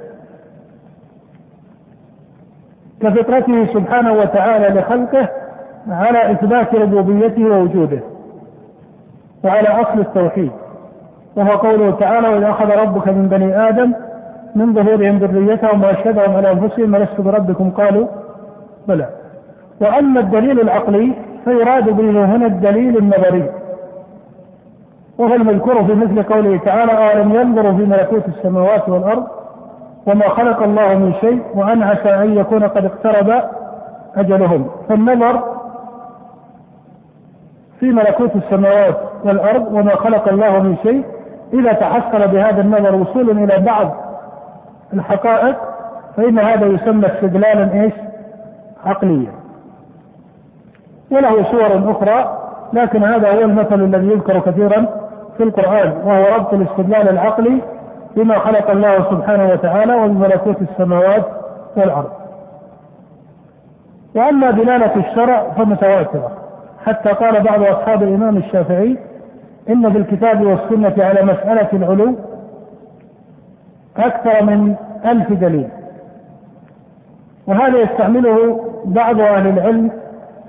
Speaker 1: كفطرته سبحانه وتعالى لخلقه على إثبات ربوبيته ووجوده وعلى أصل التوحيد. وهو قوله تعالى وإذا أخذ ربك من بني آدم من ظهورهم ذريتهم وأشهدهم على أنفسهم ألست بربكم؟ قالوا بلى. وأما الدليل العقلي فيراد به هنا الدليل النظري. وهو المذكور في مثل قوله تعالى أولم ينظروا في ملكوت السماوات والأرض وما خلق الله من شيء وأن عسى أن يكون قد اقترب أجلهم. فالنظر في ملكوت السماوات والأرض وما خلق الله من شيء إذا تحصل بهذا النظر وصول إلى بعض الحقائق فإن هذا يسمى استدلالا إيش؟ عقليا. وله صور أخرى لكن هذا هو المثل الذي يذكر كثيرا في القرآن وهو ربط الاستدلال العقلي بما خلق الله سبحانه وتعالى وبملكوت السماوات والأرض. وأما دلالة الشرع فمتواترة. حتى قال بعض أصحاب الإمام الشافعي إن في الكتاب والسنة على مسألة العلو أكثر من ألف دليل وهذا يستعمله بعض أهل العلم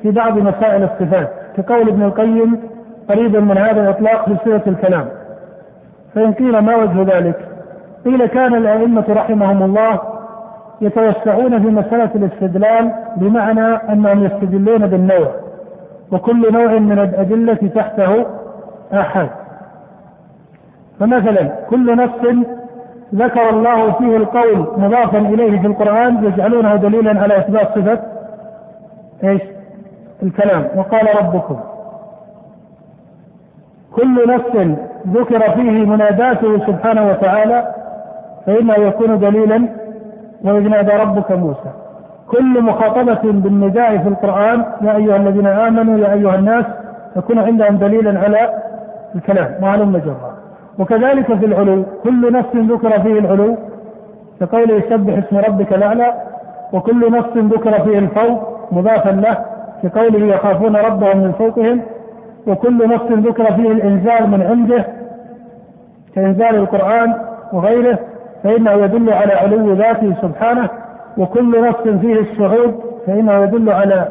Speaker 1: في بعض مسائل الصفات كقول ابن القيم قريبا من هذا الإطلاق في الكلام فإن قيل ما وجه ذلك؟ قيل كان الأئمة رحمهم الله يتوسعون في مسألة الاستدلال بمعنى أنهم يستدلون بالنوع وكل نوع من الأدلة تحته آحاد فمثلا كل نص ذكر الله فيه القول مضافا إليه في القرآن يجعلونه دليلا على إثبات صفة إيش؟ الكلام. وقال ربكم. كل نص ذكر فيه مناداته سبحانه وتعالى فإنه يكون دليلا وإذ نادى ربك موسى. كل مخاطبة بالنداء في القرآن يا أيها الذين آمنوا يا أيها الناس يكون عندهم دليلا على الكلام معلوم جرا وكذلك في العلو كل نص ذكر فيه العلو. كقوله يسبح اسم ربك الأعلى وكل نص ذكر فيه الفوق مضافا له كقوله يخافون ربهم من فوقهم وكل نص ذكر فيه الإنزال من عنده كإنزال القرآن وغيره فإنه يدل على علو ذاته سبحانه وكل نص فيه الصعود فإنه يدل على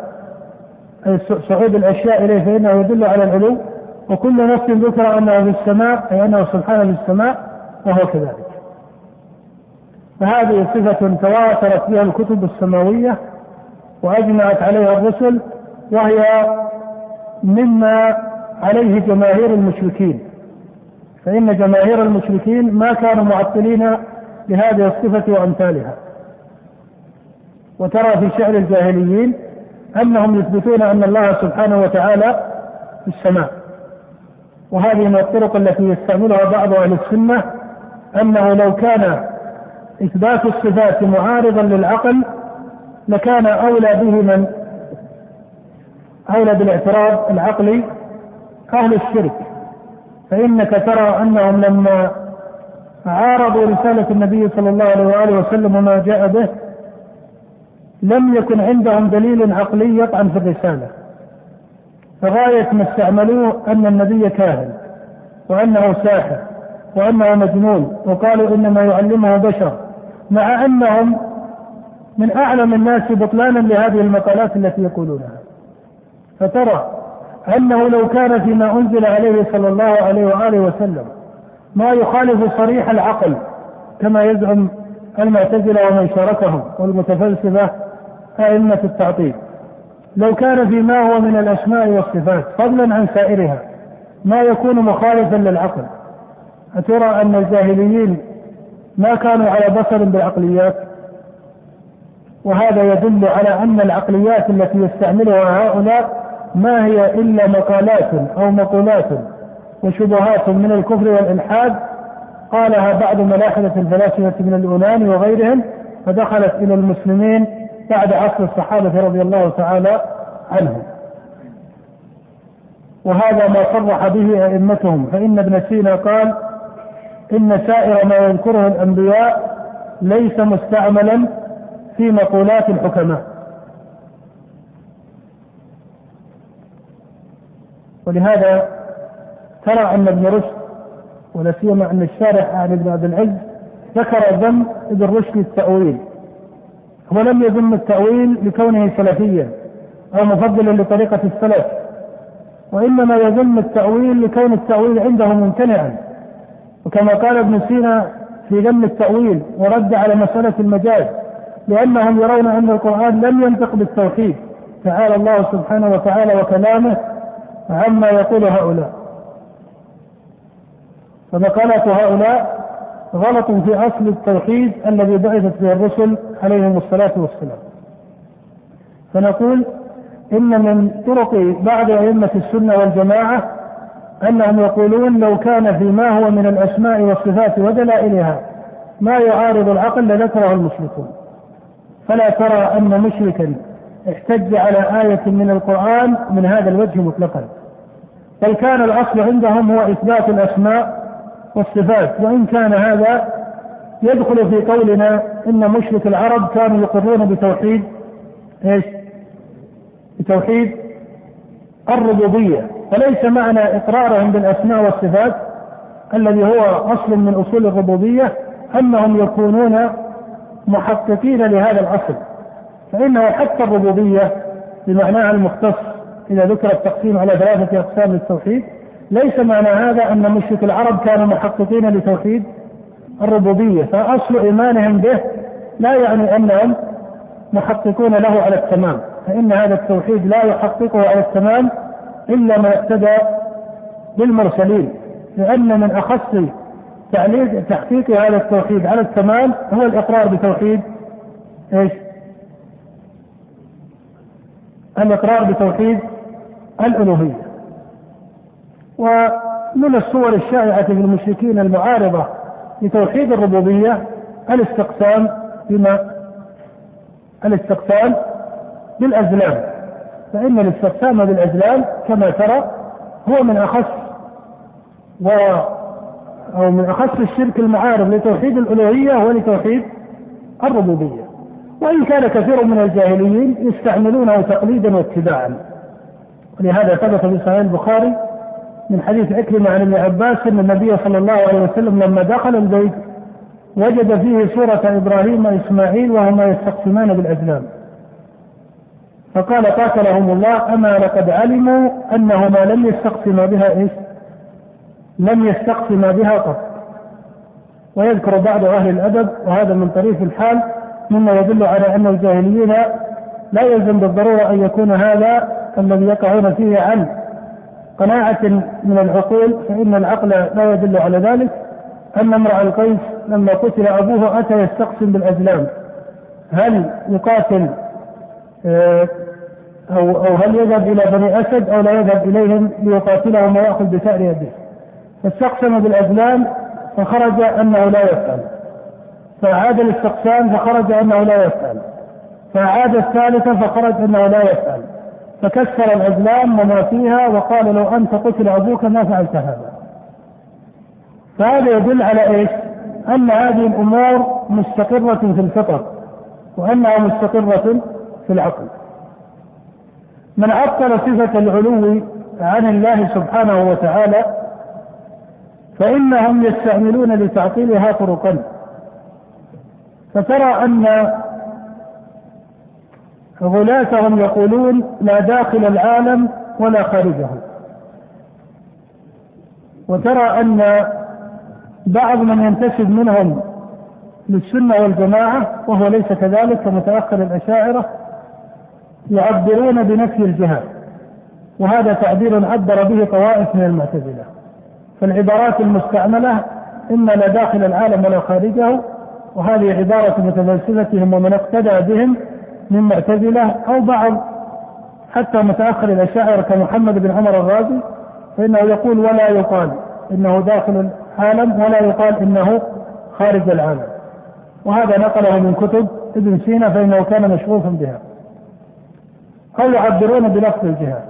Speaker 1: صعود الأشياء إليه فإنه يدل على العلو. وكل نص ذكر أنه في السماء أي أنه سبحانه في السماء وهو كذلك. فهذه صفة تواترت بها الكتب السماوية وأجمعت عليها الرسل وهي مما عليه جماهير المشركين. فإن جماهير المشركين ما كانوا معطلين لهذه الصفة وأمثالها. وترى في شعر الجاهليين أنهم يثبتون أن الله سبحانه وتعالى في السماء. وهذه من الطرق التي يستعملها بعض أهل السنة أنه لو كان إثبات الصفات معارضا للعقل لكان أولى به من؟ أولى بالاعتراض العقلي أهل الشرك. فإنك ترى أنهم لما عارضوا رسالة النبي صلى الله عليه وآله وسلم وما جاء به لم يكن عندهم دليل عقلي يطعن في الرسالة. فغاية ما استعملوه أن النبي كاهن وأنه ساحر وأنه مجنون وقالوا إنما يعلمه بشر مع أنهم من أعلم الناس بطلانا لهذه المقالات التي يقولونها. فترى أنه لو كان فيما أنزل عليه صلى الله عليه وآله وسلم ما يخالف صريح العقل كما يزعم المعتزلة ومن شاركهم والمتفلسفة أئمة التعطيل. لو كان فيما هو من الأسماء والصفات فضلا عن سائرها ما يكون مخالفا للعقل. أترى أن الجاهليين ما كانوا على بصر بالعقليات؟ وهذا يدل على أن العقليات التي يستعملها هؤلاء ما هي إلا مقالات أو مقولات وشبهات من الكفر والإلحاد. قالها بعض ملاحدة الفلاسفة من اليونان وغيرهم فدخلت إلى المسلمين بعد عصر الصحابة رضي الله تعالى عنهم. وهذا ما صرح به أئمتهم. فإن ابن سينا قال إن سائر ما يذكره الأنبياء ليس مستعملا في مقولات الحكماء. ولهذا ترى أن ابن رشد ولا سيما أن الشارح عن ابن عبد العز ذكر ذم ابن رشد التأويل. هو لم يذم التأويل لكونه سلفيا أو مفضلا لطريقة السلف وإنما يذم التأويل لكون التأويل عنده ممتنعا. وكما قال ابن سينا في ذم التأويل ورد على مسألة المجاز لأنهم يرون أن القرآن لم ينطق بالتوحيد تعالى الله سبحانه وتعالى وكلامه عما يقول هؤلاء. فمقالة هؤلاء غلط في أصل التوحيد الذي بعثت به الرسل عليهم الصلاة والسلام. فنقول إن من طرق بعض أئمة السنة والجماعة أنهم يقولون لو كان فيما هو من الأسماء والصفات ودلائلها ما يعارض العقل لذكره المشركون. فلا ترى أن مشركا احتج على آية من القرآن من هذا الوجه مطلقا. بل كان الأصل عندهم هو إثبات الأسماء والصفات وإن كان هذا يدخل في قولنا إن مشرك العرب كانوا يقرون بتوحيد إيش؟ بتوحيد الربوبية فليس معنى إقرارهم بالأسماء والصفات الذي هو أصل من أصول الربوبية أنهم يكونون محققين لهذا الأصل فإنه حتى الربوبية بمعناها المختص إذا ذكر التقسيم على ثلاثة أقسام للتوحيد ليس معنى هذا أن مشرك العرب كانوا محققين لتوحيد الربوبية فأصل إيمانهم به لا يعني أنهم محققون له على التمام فإن هذا التوحيد لا يحققه على التمام إلا ما اقتدى بالمرسلين لأن من أخص تحقيق هذا التوحيد على التمام هو الإقرار بتوحيد إيش؟ الإقرار بتوحيد الألوهية ومن الصور الشائعة في المشركين المعارضة لتوحيد الربوبية الاستقسام بما الاستقسام بالأزلام. فإن الاستقسام بالأزلام كما ترى هو من أخص و أو من أخص الشرك المعارض لتوحيد الألوهية ولتوحيد الربوبية. وإن كان كثير من الجاهليين يستعملونه تقليدا واتباعا. ولهذا ثبت في صحيح البخاري من حديث عكرمة عن ابن عباس أن النبي صلى الله عليه وسلم لما دخل البيت وجد فيه سورة إبراهيم وإسماعيل وهما يستقسمان بالأزلام فقال قاتلهم الله أما لقد علموا أنهما لم يستقسما بها إيش؟ لم يستقسما بها قط ويذكر بعض أهل الأدب وهذا من طريف الحال مما يدل على أن الجاهليين لا يلزم بالضرورة أن يكون هذا الذي يقعون فيه عن قناعة من العقول فإن العقل لا يدل على ذلك. أن امرأ القيس لما قتل أبوه أتى يستقسم بالأزلام. هل يقاتل آه، أو أو هل يذهب إلى بني أسد أو لا يذهب إليهم ليقاتلهم ويأخذ بثأر يده؟ فاستقسم بالأزلام فخرج أنه لا يفعل. فأعاد الاستقسام فخرج أنه لا يفعل. فأعاد الثالثة فخرج أنه لا يفعل. فكسر الأزلام وما فيها وقال لو أنت قتل أبوك ما فعلت هذا. فهذا يدل على إيش؟ أن هذه الأمور مستقرة في الفطر وأنها مستقرة في العقل. من عطل صفة العلو عن الله سبحانه وتعالى فإنهم يستعملون لتعطيلها طرقا. فترى أن غلاتهم يقولون لا داخل العالم ولا خارجه. وترى أن بعض من ينتسب منهم للسنة والجماعة وهو ليس كذلك كمتأخر الأشاعرة يعبرون بنفي الجهاد. وهذا تعبير عبر به طوائف من المعتزلة. فالعبارات المستعملة إما لا داخل العالم ولا خارجه وهذه عبارة متفلسفتهم ومن اقتدى بهم من معتزلة أو بعض حتى متأخر الأشاعرة كمحمد بن عمر الرازي فإنه يقول ولا يقال إنه داخل العالم ولا يقال إنه خارج العالم. وهذا نقله من كتب ابن سينا فإنه كان مشغوفا بها. أو يعبرون بلفظ الجهاد.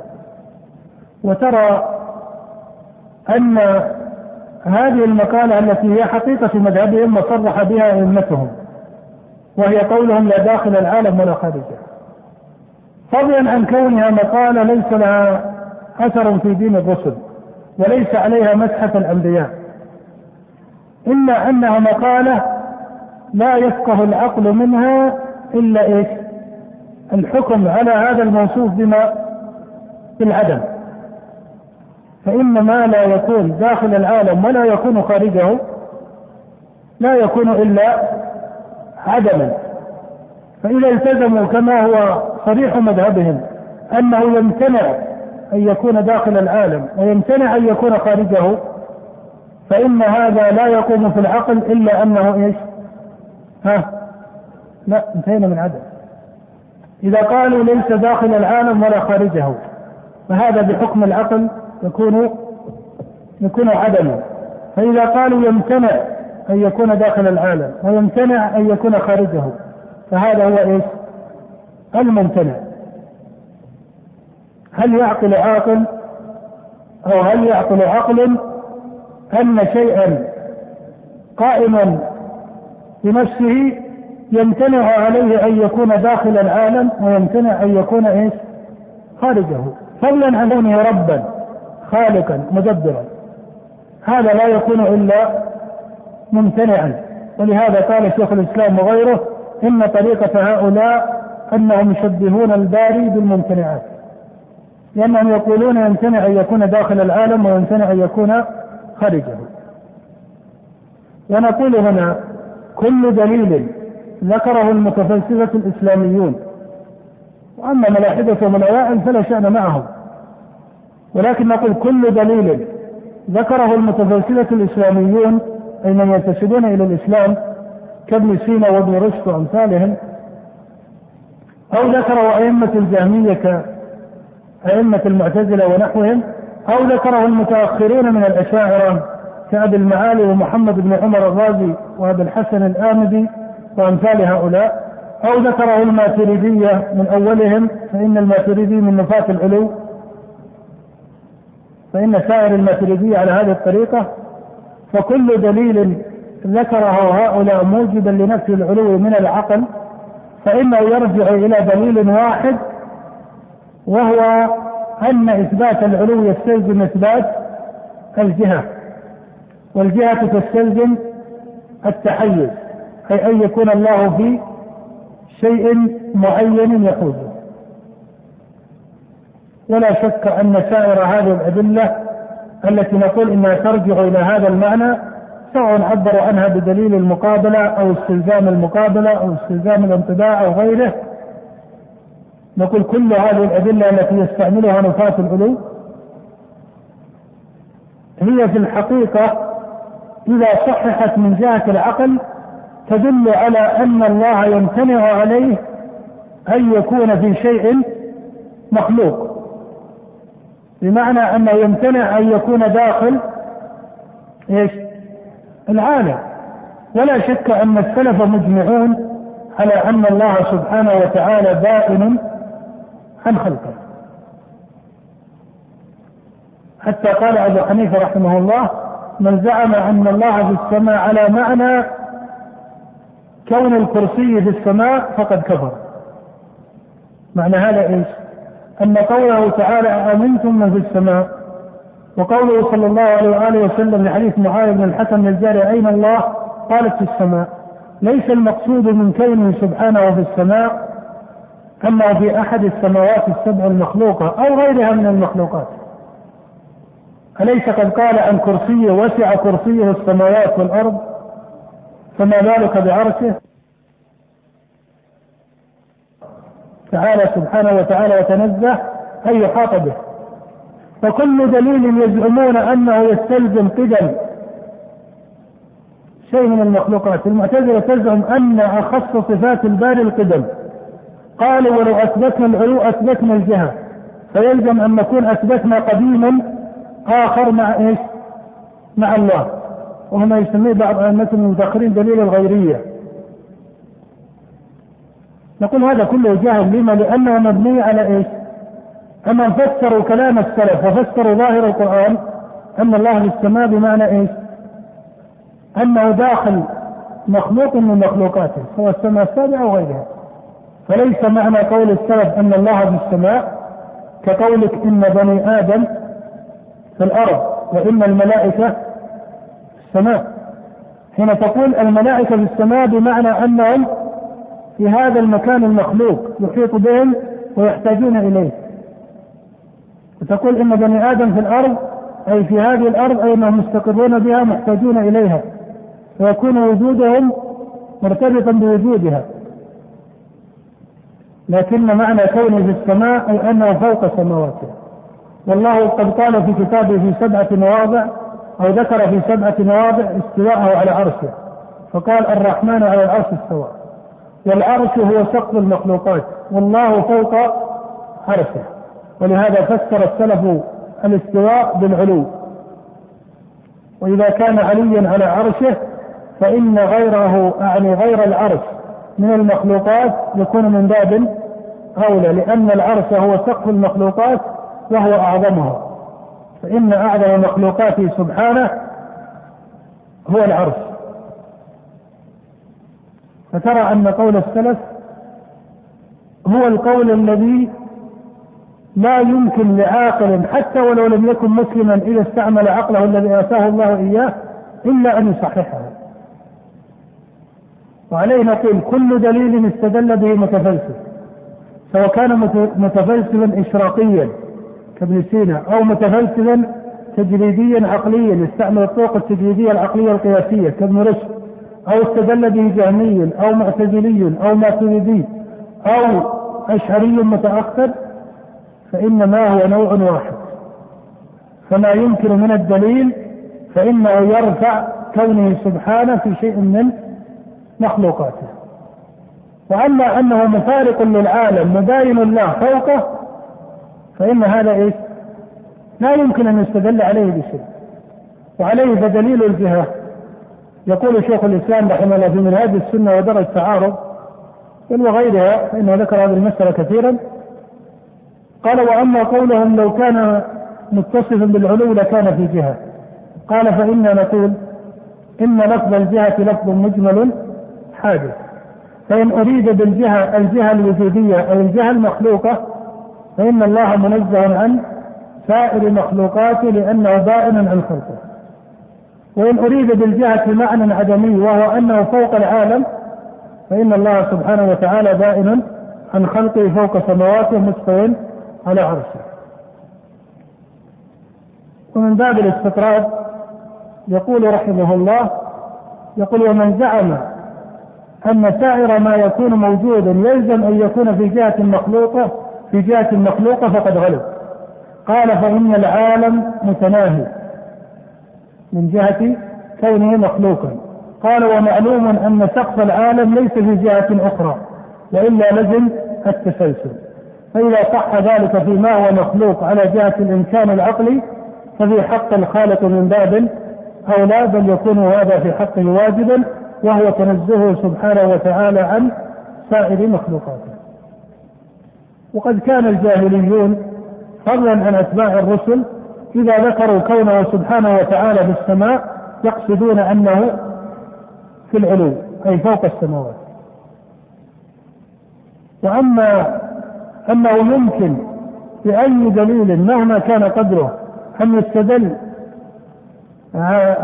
Speaker 1: وترى أن هذه المقالة التي هي حقيقة مذهبهم وصرح بها أئمتهم. وهي قولهم لا داخل العالم ولا خارجه فضلا عن كونها مقالة ليس لها أثر في دين الرسل وليس عليها مسحة الأنبياء. إلا أنها مقالة لا يفقه العقل منها إلا إيش؟ الحكم على هذا الموصوف بما بالعدم فإن ما لا يكون داخل العالم ولا يكون خارجه لا يكون إلا عدما فإذا التزموا كما هو صريح مذهبهم أنه يمتنع أن يكون داخل العالم ويمتنع أن يكون خارجه فإن هذا لا يقوم في العقل إلا أنه إيش؟ ها؟ لا انتهينا من عدم إذا قالوا ليس داخل العالم ولا خارجه فهذا بحكم العقل يكون يكون عدما فإذا قالوا يمتنع أن يكون داخل العالم ويمتنع أن يكون خارجه. فهذا هو إيش؟ الممتنع. هل يعقل عاقل؟ أو هل يعقل عقل أن شيئا قائما بنفسه يمتنع عليه أن يكون داخل العالم ويمتنع أن يكون إيش؟ خارجه. فضلا عن كونه ربا خالقا مدبرا. هذا لا يكون إلا ممتنعا. ولهذا قال شيخ الإسلام وغيره إن طريقة هؤلاء أنهم يشبهون الباري بالممتنعات. لأنهم يقولون يمتنع أن يكون داخل العالم ويمتنع أن يكون خارجه. ونقول هنا كل دليل ذكره المتفلسفة الإسلاميون. وأما ملاحدتهم الأوائل فلا شأن معهم. ولكن نقول كل دليل ذكره المتفلسفة الإسلاميون أي من ينتسبون إلى الإسلام كابن سينا وابن رشد وأمثالهم. أو ذكره أئمة الجهمية كأئمة المعتزلة ونحوهم. أو ذكره المتأخرون من الأشاعرة كأبي المعالي ومحمد بن عمر الرازي وأبي الحسن الآمدي وأمثال هؤلاء. أو ذكره الماتريدية من أولهم فإن الماتريدي من نفاة العلو. فإن سائر الماتريدية على هذه الطريقة فكل دليل ذكره هؤلاء موجبا لنفي العلو من العقل فإنه يرجع إلى دليل واحد وهو أن إثبات العلو يستلزم إثبات الجهة والجهة تستلزم التحيز أي أن يكون الله في شيء معين يحوزه ولا شك أن سائر هذه الأدلة التي نقول إنها ترجع إلى هذا المعنى سواء عبروا عنها بدليل المقابلة أو استلزام المقابلة أو استلزام الانطباع أو غيره. نقول كل هذه الأدلة التي يستعملها نفاة العلو هي في الحقيقة إذا صححت من جهة العقل تدل على أن الله يمتنع عليه أن يكون في شيء مخلوق. بمعنى أنه يمتنع أن يكون داخل إيش؟ العالم. ولا شك أن السلف مجمعون على أن الله سبحانه وتعالى بائن عن خلقه. حتى قال أبو حنيفة رحمه الله من زعم أن الله في السماء على معنى كون الكرسي في السماء فقد كفر. معنى هذا إيش؟ أن قوله تعالى أمنتم من في السماء؟ وقوله صلى الله عليه وآله وسلم لحديث معاذ بن الحكم الجاري أين الله؟ قالت في السماء. ليس المقصود من كونه سبحانه في السماء انه في أحد السماوات السبع المخلوقة أو غيرها من المخلوقات. أليس قد قال عن كرسيه وسع كرسيه السماوات والأرض؟ فما بالك بعرشه؟ تعالى سبحانه وتعالى وتنزه أن يحاط به. فكل دليل يزعمون أنه يستلزم قدم شيء من المخلوقات. المعتزلة تزعم أن أخص صفات الباري القدم. قالوا ولو أثبتنا العلو أثبتنا الجهة. فيلزم أن نكون أثبتنا قديما آخر مع إيش؟ مع الله. وهو ما يسميه بعض أئمة المتأخرين دليل الغيرية. نقول هذا كله جهل لما؟ لأنه مبني على إيش؟ أما فسروا كلام السلف وفسروا ظاهر القرآن أن الله في السماء بمعنى إيش؟ أنه داخل مخلوق من مخلوقاته سواء السماء السابعة أو غيرها فليس معنى قول السلف أن الله في السماء كقولك إن بني آدم في الأرض وإن الملائكة في السماء حين تقول الملائكة في السماء بمعنى أنهم في هذا المكان المخلوق يحيط بهم ويحتاجون إليه. وتقول إن بني آدم في الأرض أي في هذه الأرض أي أنهم مستقرون بها محتاجون إليها. ويكون وجودهم مرتبطا بوجودها. لكن معنى كونه في السماء أي أنه فوق سماواته والله قد قال في كتابه في سبعة مواضع أو ذكر في سبعة مواضع استواءه على عرشه. فقال الرحمن على العرش استوى. والعرش هو سقف المخلوقات والله فوق عرشه. ولهذا فسر السلف الاستواء بالعلو. وإذا كان عليا على عرشه فإن غيره أعني غير العرش من المخلوقات يكون من باب أولى لأن العرش هو سقف المخلوقات وهو أعظمها. فإن أعظم مخلوقاته سبحانه هو العرش. فترى أن قول السلف هو القول الذي لا يمكن لعاقل حتى ولو لم يكن مسلما إذا استعمل عقله الذي آتاه الله إياه إلا أن يصححه. وعليه نقول كل دليل استدل به متفلسف سواء كان متفلسفا إشراقيا كابن سينا أو متفلسفا تجريديا عقليا يستعمل الطرق التجريدية العقلية القياسية كابن رشد. أو استدل به جهمي أو معتزلي أو ماتريدي أو أشعري متأخر فإنما هو نوع واحد. فما يمكن من الدليل فإنه يرفع كونه سبحانه في شيء من مخلوقاته. وأما أنه مفارق للعالم مباين له فوقه فإن هذا إيش؟ لا يمكن أن يستدل عليه بشيء. وعليه فدليل الجهة. يقول شيخ الإسلام رحمه الله في منهاج السنة ودرج التعارض بل وغيرها فإنه ذكر هذه المسألة كثيرا. قال وأما قولهم لو كان متصفا بالعلو لكان في جهة. قال فإنا نقول إن لفظ الجهة لفظ مجمل حادث. فإن أريد بالجهة الجهة الوجودية أو الجهة المخلوقة فإن الله منزه عن سائر مخلوقاته لأنه بائن عن خلقه. وإن أريد بالجهة معنى عدمي وهو أنه فوق العالم فإن الله سبحانه وتعالى بائن عن خلقه فوق سماواته مستوٍ على عرشه. ومن باب الاستطراد يقول رحمه الله يقول ومن زعم أن سائر ما يكون موجودا يلزم أن يكون في جهة مخلوقة في جهة مخلوقة فقد غلط قال فإن العالم متناهي. من جهة كونه مخلوقا. قال ومعلوم أن سقف العالم ليس في جهة أخرى وإلا لزم التسلسل. فإذا صح ذلك فيما هو مخلوق على جهة الإمكان العقلي ففي حق الخالق من باب أولى بل يكون هذا في حقه واجبا وهو تنزهه سبحانه وتعالى عن سائر مخلوقاته. وقد كان الجاهليون فضلا عن أتباع الرسل إذا ذكروا كونه سبحانه وتعالى في السماء يقصدون أنه في العلو أي فوق السماوات. وأما أنه يمكن بأي دليل مهما كان قدره أن يستدل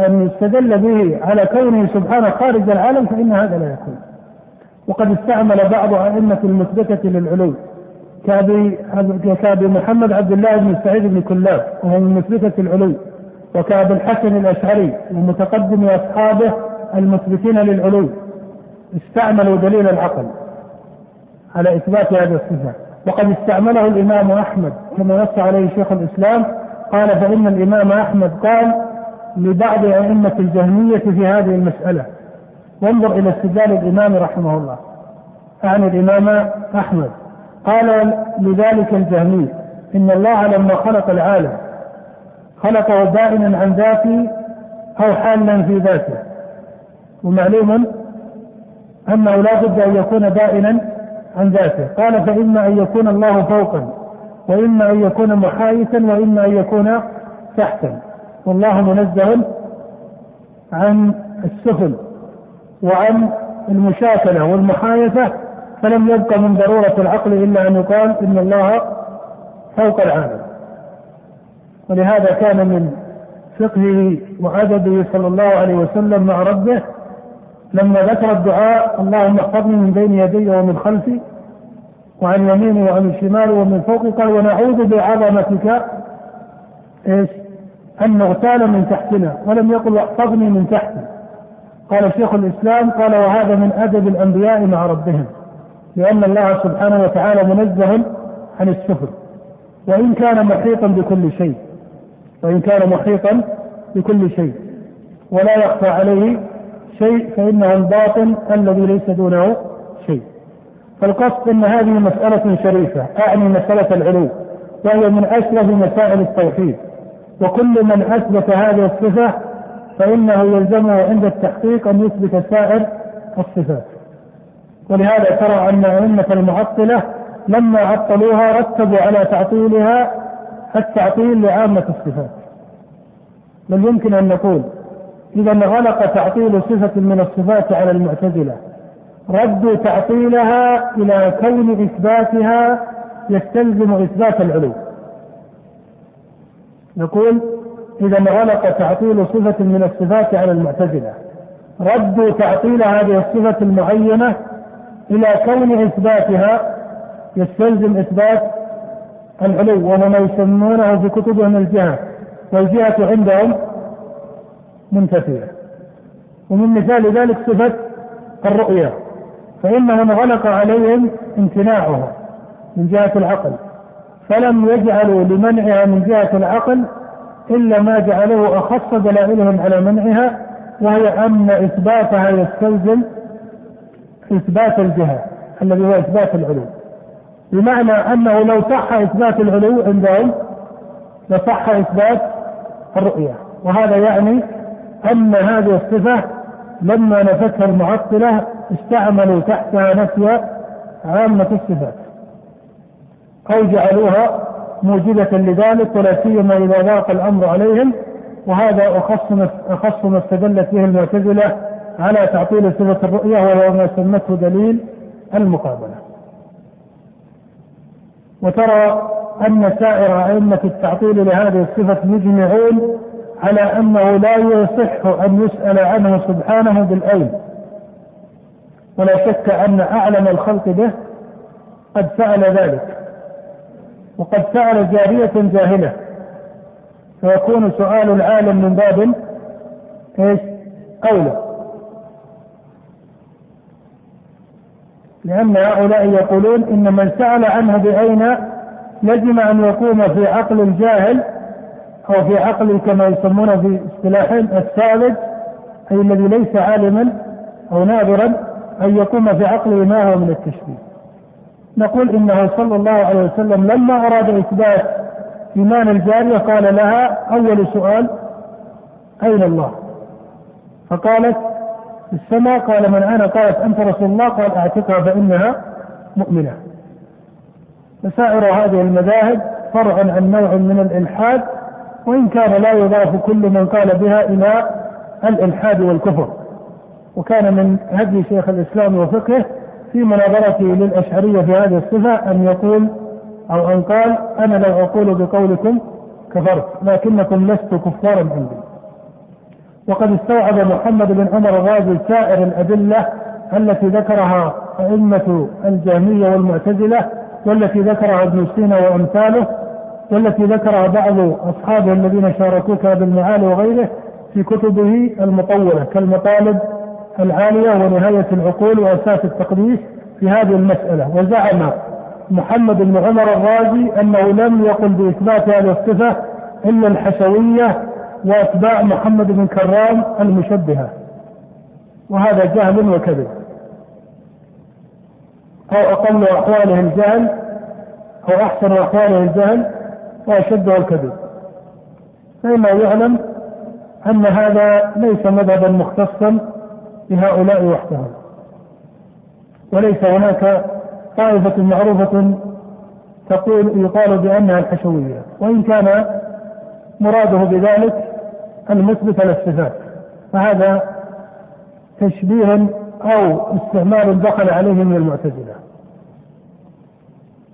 Speaker 1: أن يستدل به على كونه سبحانه خارج العالم فإن هذا لا يكون. وقد استعمل بعض أئمة المثبتة للعلو. كأبي محمد عبد الله بن سعيد بن كلاب وهو من مثبتة العلو وكأبي الحسن الأشعري ومتقدم أصحابه المثبتين للعلو. استعملوا دليل العقل على إثبات هذه الصفة. وقد استعمله الإمام أحمد كما نص عليه شيخ الإسلام قال فإن الإمام أحمد قال لبعض أئمة الجهمية في هذه المسألة وانظر إلى استدلال الإمام رحمه الله. أعني الإمام أحمد. قال لذلك الجهمي إن الله لما خلق العالم خلقه بائنا عن ذاته أو حالا في ذاته. ومعلوم أنه لا بد أن يكون بائنا عن ذاته. قال فإما أن يكون الله فوقا وإما أن يكون محايثا وإما أن يكون تحتا. والله منزه عن السفل وعن المشاكلة والمحايثة فلم يبق من ضرورة العقل إلا أن يقال إن الله فوق العالم. ولهذا كان من فقهه وأدبه صلى الله عليه وسلم مع ربه لما ذكر الدعاء اللهم احفظني من بين يدي ومن خلفي وعن يميني وعن شمالي ومن فوقي قال ونعوذ بعظمتك إيش؟ أن نغتال من تحتنا ولم يقل واحفظني من تحتي. قال شيخ الإسلام قال وهذا من أدب الأنبياء مع ربهم. لأن الله سبحانه وتعالى منزه عن السفل وإن كان محيطا بكل شيء. وإن كان محيطا بكل شيء. ولا يخفى عليه شيء فإنه الباطن الذي ليس دونه شيء. فالقصد أن هذه مسألة شريفة. أعني مسألة العلو. وهي من اشرف مسائل التوحيد. وكل من أثبت هذه الصفة فإنه يلزمه عند التحقيق أن يثبت سائر الصفات. ولهذا ترى أن أئمة المعطلة لما عطلوها رتبوا على تعطيلها التعطيل لعامة الصفات. بل يمكن أن نقول إذا غلق تعطيل صفة من الصفات على المعتزلة ردوا تعطيلها إلى كون إثباتها يستلزم إثبات العلو. نقول إذا غلق تعطيل صفة من الصفات على المعتزلة ردوا تعطيل هذه الصفة المعينة إلى كون إثباتها يستلزم إثبات العلو وهو ما يسمونه في كتبهم الجهة والجهة عندهم منتفية. ومن مثال ذلك صفة الرؤية فإنهم غلق عليهم امتناعها من جهة العقل فلم يجعلوا لمنعها من جهة العقل إلا ما جعله أخص دلائلهم على منعها وهي أن إثباتها يستلزم إثبات الجهة الذي هو إثبات العلو. بمعنى أنه لو صح إثبات العلو عندهم لصح إثبات الرؤية. وهذا يعني أن هذه الصفة لما نفتها المعطلة استعملوا تحتها نفي عامة الصفات. أو جعلوها موجبة لذلك ولا سيما إذا ضاق الأمر عليهم وهذا أخص ما أخص ما استدلت به المعتزلة على تعطيل صفة الرؤية وهو ما سمته دليل المقابلة. وترى أن سائر أئمة التعطيل لهذه الصفة مجمعون على أنه لا يصح أن يسأل عنه سبحانه بالأين ولا شك أن أعلم الخلق به قد فعل ذلك وقد سأل جارية جاهلة فيكون سؤال العالم من باب إيش؟ أولى لأن هؤلاء يقولون إن من سأل عنه بأين لزم أن يقوم في عقل الجاهل أو في عقل كما يسمونه في اصطلاحهم الثالث أي الذي ليس عالما أو ناظرا أن يقوم في عقله ما هو من التشبيه نقول إنه صلى الله عليه وسلم لما أراد إثبات إيمان الجارية قال لها أول سؤال أين الله؟ فقالت في السماء قال من أنا؟ قالت أنت رسول الله قال أعتقها فإنها مؤمنة. فسائر هذه المذاهب فرع عن نوع من الإلحاد وإن كان لا يضاف كل من قال بها إلى الإلحاد والكفر. وكان من هدي شيخ الإسلام وفقهه في مناظرته للأشعرية في هذه الصفة أن يقول أو أن قال أنا لو أقول بقولكم كفرت لكنكم لست كفارا عندي وقد استوعب محمد بن عمر الرازي سائر الأدلة التي ذكرها أئمة الجهمية والمعتزلة والتي ذكرها ابن سينا وأمثاله والتي ذكرها بعض أصحابه الذين شاركوك بالمعالي وغيره في كتبه المطولة كالمطالب العالية ونهاية العقول وأساس التقديس في هذه المسألة. وزعم محمد بن عمر الرازي أنه لم يقل بإثبات هذه الصفة إلا الحشوية وأتباع محمد بن كرام المشبهة. وهذا جهل وكذب. أو أقل أحواله الجهل أو أحسن أحواله الجهل وأشدها الكذب. فإنه يعلم أن هذا ليس مذهبا مختصا لهؤلاء وحدهم. وليس هناك طائفة معروفة تقول يقال بأنها الحشوية. وإن كان مراده بذلك المثبت للصفات فهذا تشبيه أو استعمال دخل عليه من المعتزلة.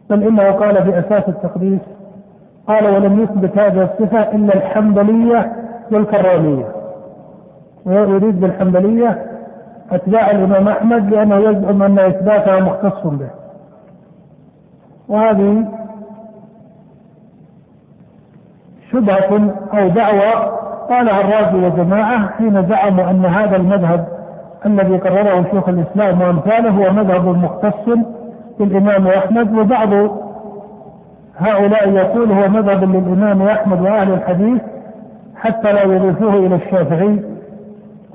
Speaker 1: بل إنه قال في أساس التقديس قال ولم يثبت هذه الصفة إلا الحنبلية والكرامية. ويريد بالحنبلية أتباع الإمام أحمد لأنه يزعم أن إثباتها مختص به. وهذه شبهة أو دعوة قالها الرازي وجماعة حين زعموا أن هذا المذهب الذي قرره شيخ الإسلام وأمثاله هو مذهب مختص بالإمام أحمد وبعض هؤلاء يقول هو مذهب للإمام أحمد وأهل الحديث حتى لا يضيفوه إلى الشافعي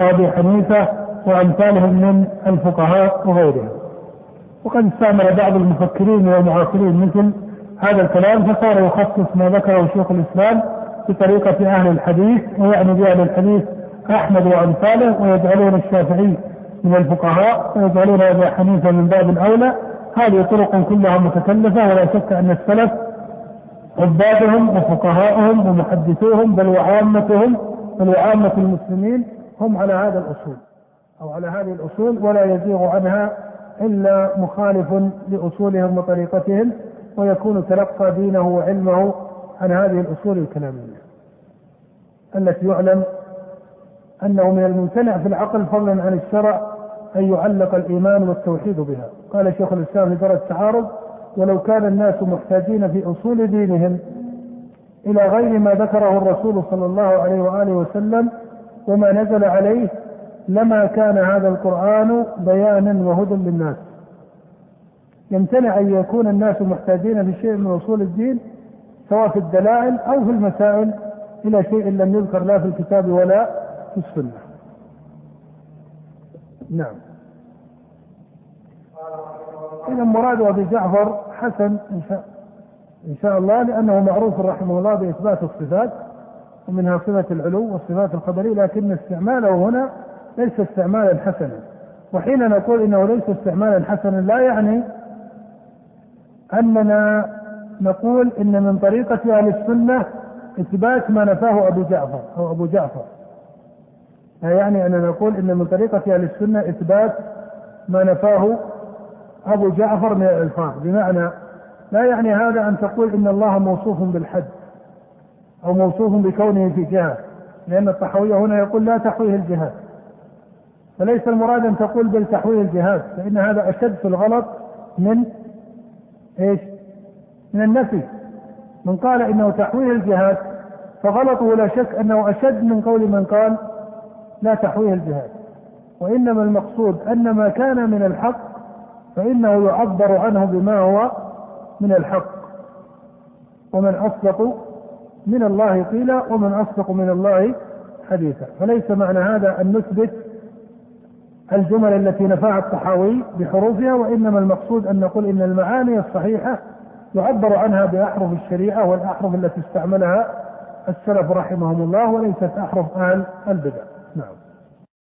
Speaker 1: وأبي حنيفة وأمثالهم من الفقهاء وغيرهم. وقد استعمل بعض المفكرين والمعاصرين مثل هذا الكلام فصار يخصص ما ذكره شيخ الإسلام بطريقة أهل الحديث ويعني بأهل الحديث أحمد وأمثاله ويجعلون الشافعي من الفقهاء ويجعلون أبي حنيفة من باب الأولى. هذه طرق كلها متكلفة ولا شك أن السلف عبادهم وفقهاؤهم ومحدثوهم بل وعامتهم بل وعامة المسلمين هم على هذا الأصول أو على هذه الأصول ولا يزيغ عنها إلا مخالف لأصولهم وطريقتهم. ويكون تلقى دينه وعلمه عن هذه الأصول الكلامية. التي يعلم أنه من الممتنع في العقل فضلا عن الشرع أن يعلق الإيمان والتوحيد بها. قال شيخ الإسلام في درجة التعارض ولو كان الناس محتاجين في أصول دينهم إلى غير ما ذكره الرسول صلى الله عليه وآله وسلم وما نزل عليه لما كان هذا القرآن بيانا وهدى للناس. يمتنع أن يكون الناس محتاجين في شيء من أصول الدين سواء في الدلائل أو في المسائل إلى شيء لم يذكر لا في الكتاب ولا في السنة. نعم. إذا مراد أبي جعفر حسن إن شاء إن شاء الله لأنه معروف رحمه الله بإثبات الصفات ومنها صفة العلو والصفات الخبرية لكن استعماله هنا ليس استعمالا حسنا. وحين نقول إنه ليس استعمالا حسنا لا يعني أننا نقول إن من طريقة أهل السنة إثبات ما نفاه أبو جعفر أو أبو جعفر. لا يعني أننا نقول إن من طريقة أهل السنة إثبات ما نفاه أبو جعفر من الإلفاظ. بمعنى لا يعني هذا أن تقول إن الله موصوف بالحد أو موصوف بكونه في جهة لأن الطحاويه هنا يقول لا تحويه الجهات فليس المراد أن تقول بل تحويل الجهاد فإن هذا أشد في الغلط من إيش؟ من النفي. من قال إنه تحويل الجهاد فغلطه لا شك أنه أشد من قول من قال لا تحويل الجهاد. وإنما المقصود أن ما كان من الحق فإنه يعبر عنه بما هو من الحق. ومن أصدق من الله قيلا ومن أصدق من الله حديثا. فليس معنى هذا أن نثبت الجمل التي نفاها الطحاوي بحروفها وإنما المقصود أن نقول إن المعاني الصحيحة يعبر عنها بأحرف الشريعة والأحرف التي استعملها السلف رحمهم الله وليست أحرف أهل البدع.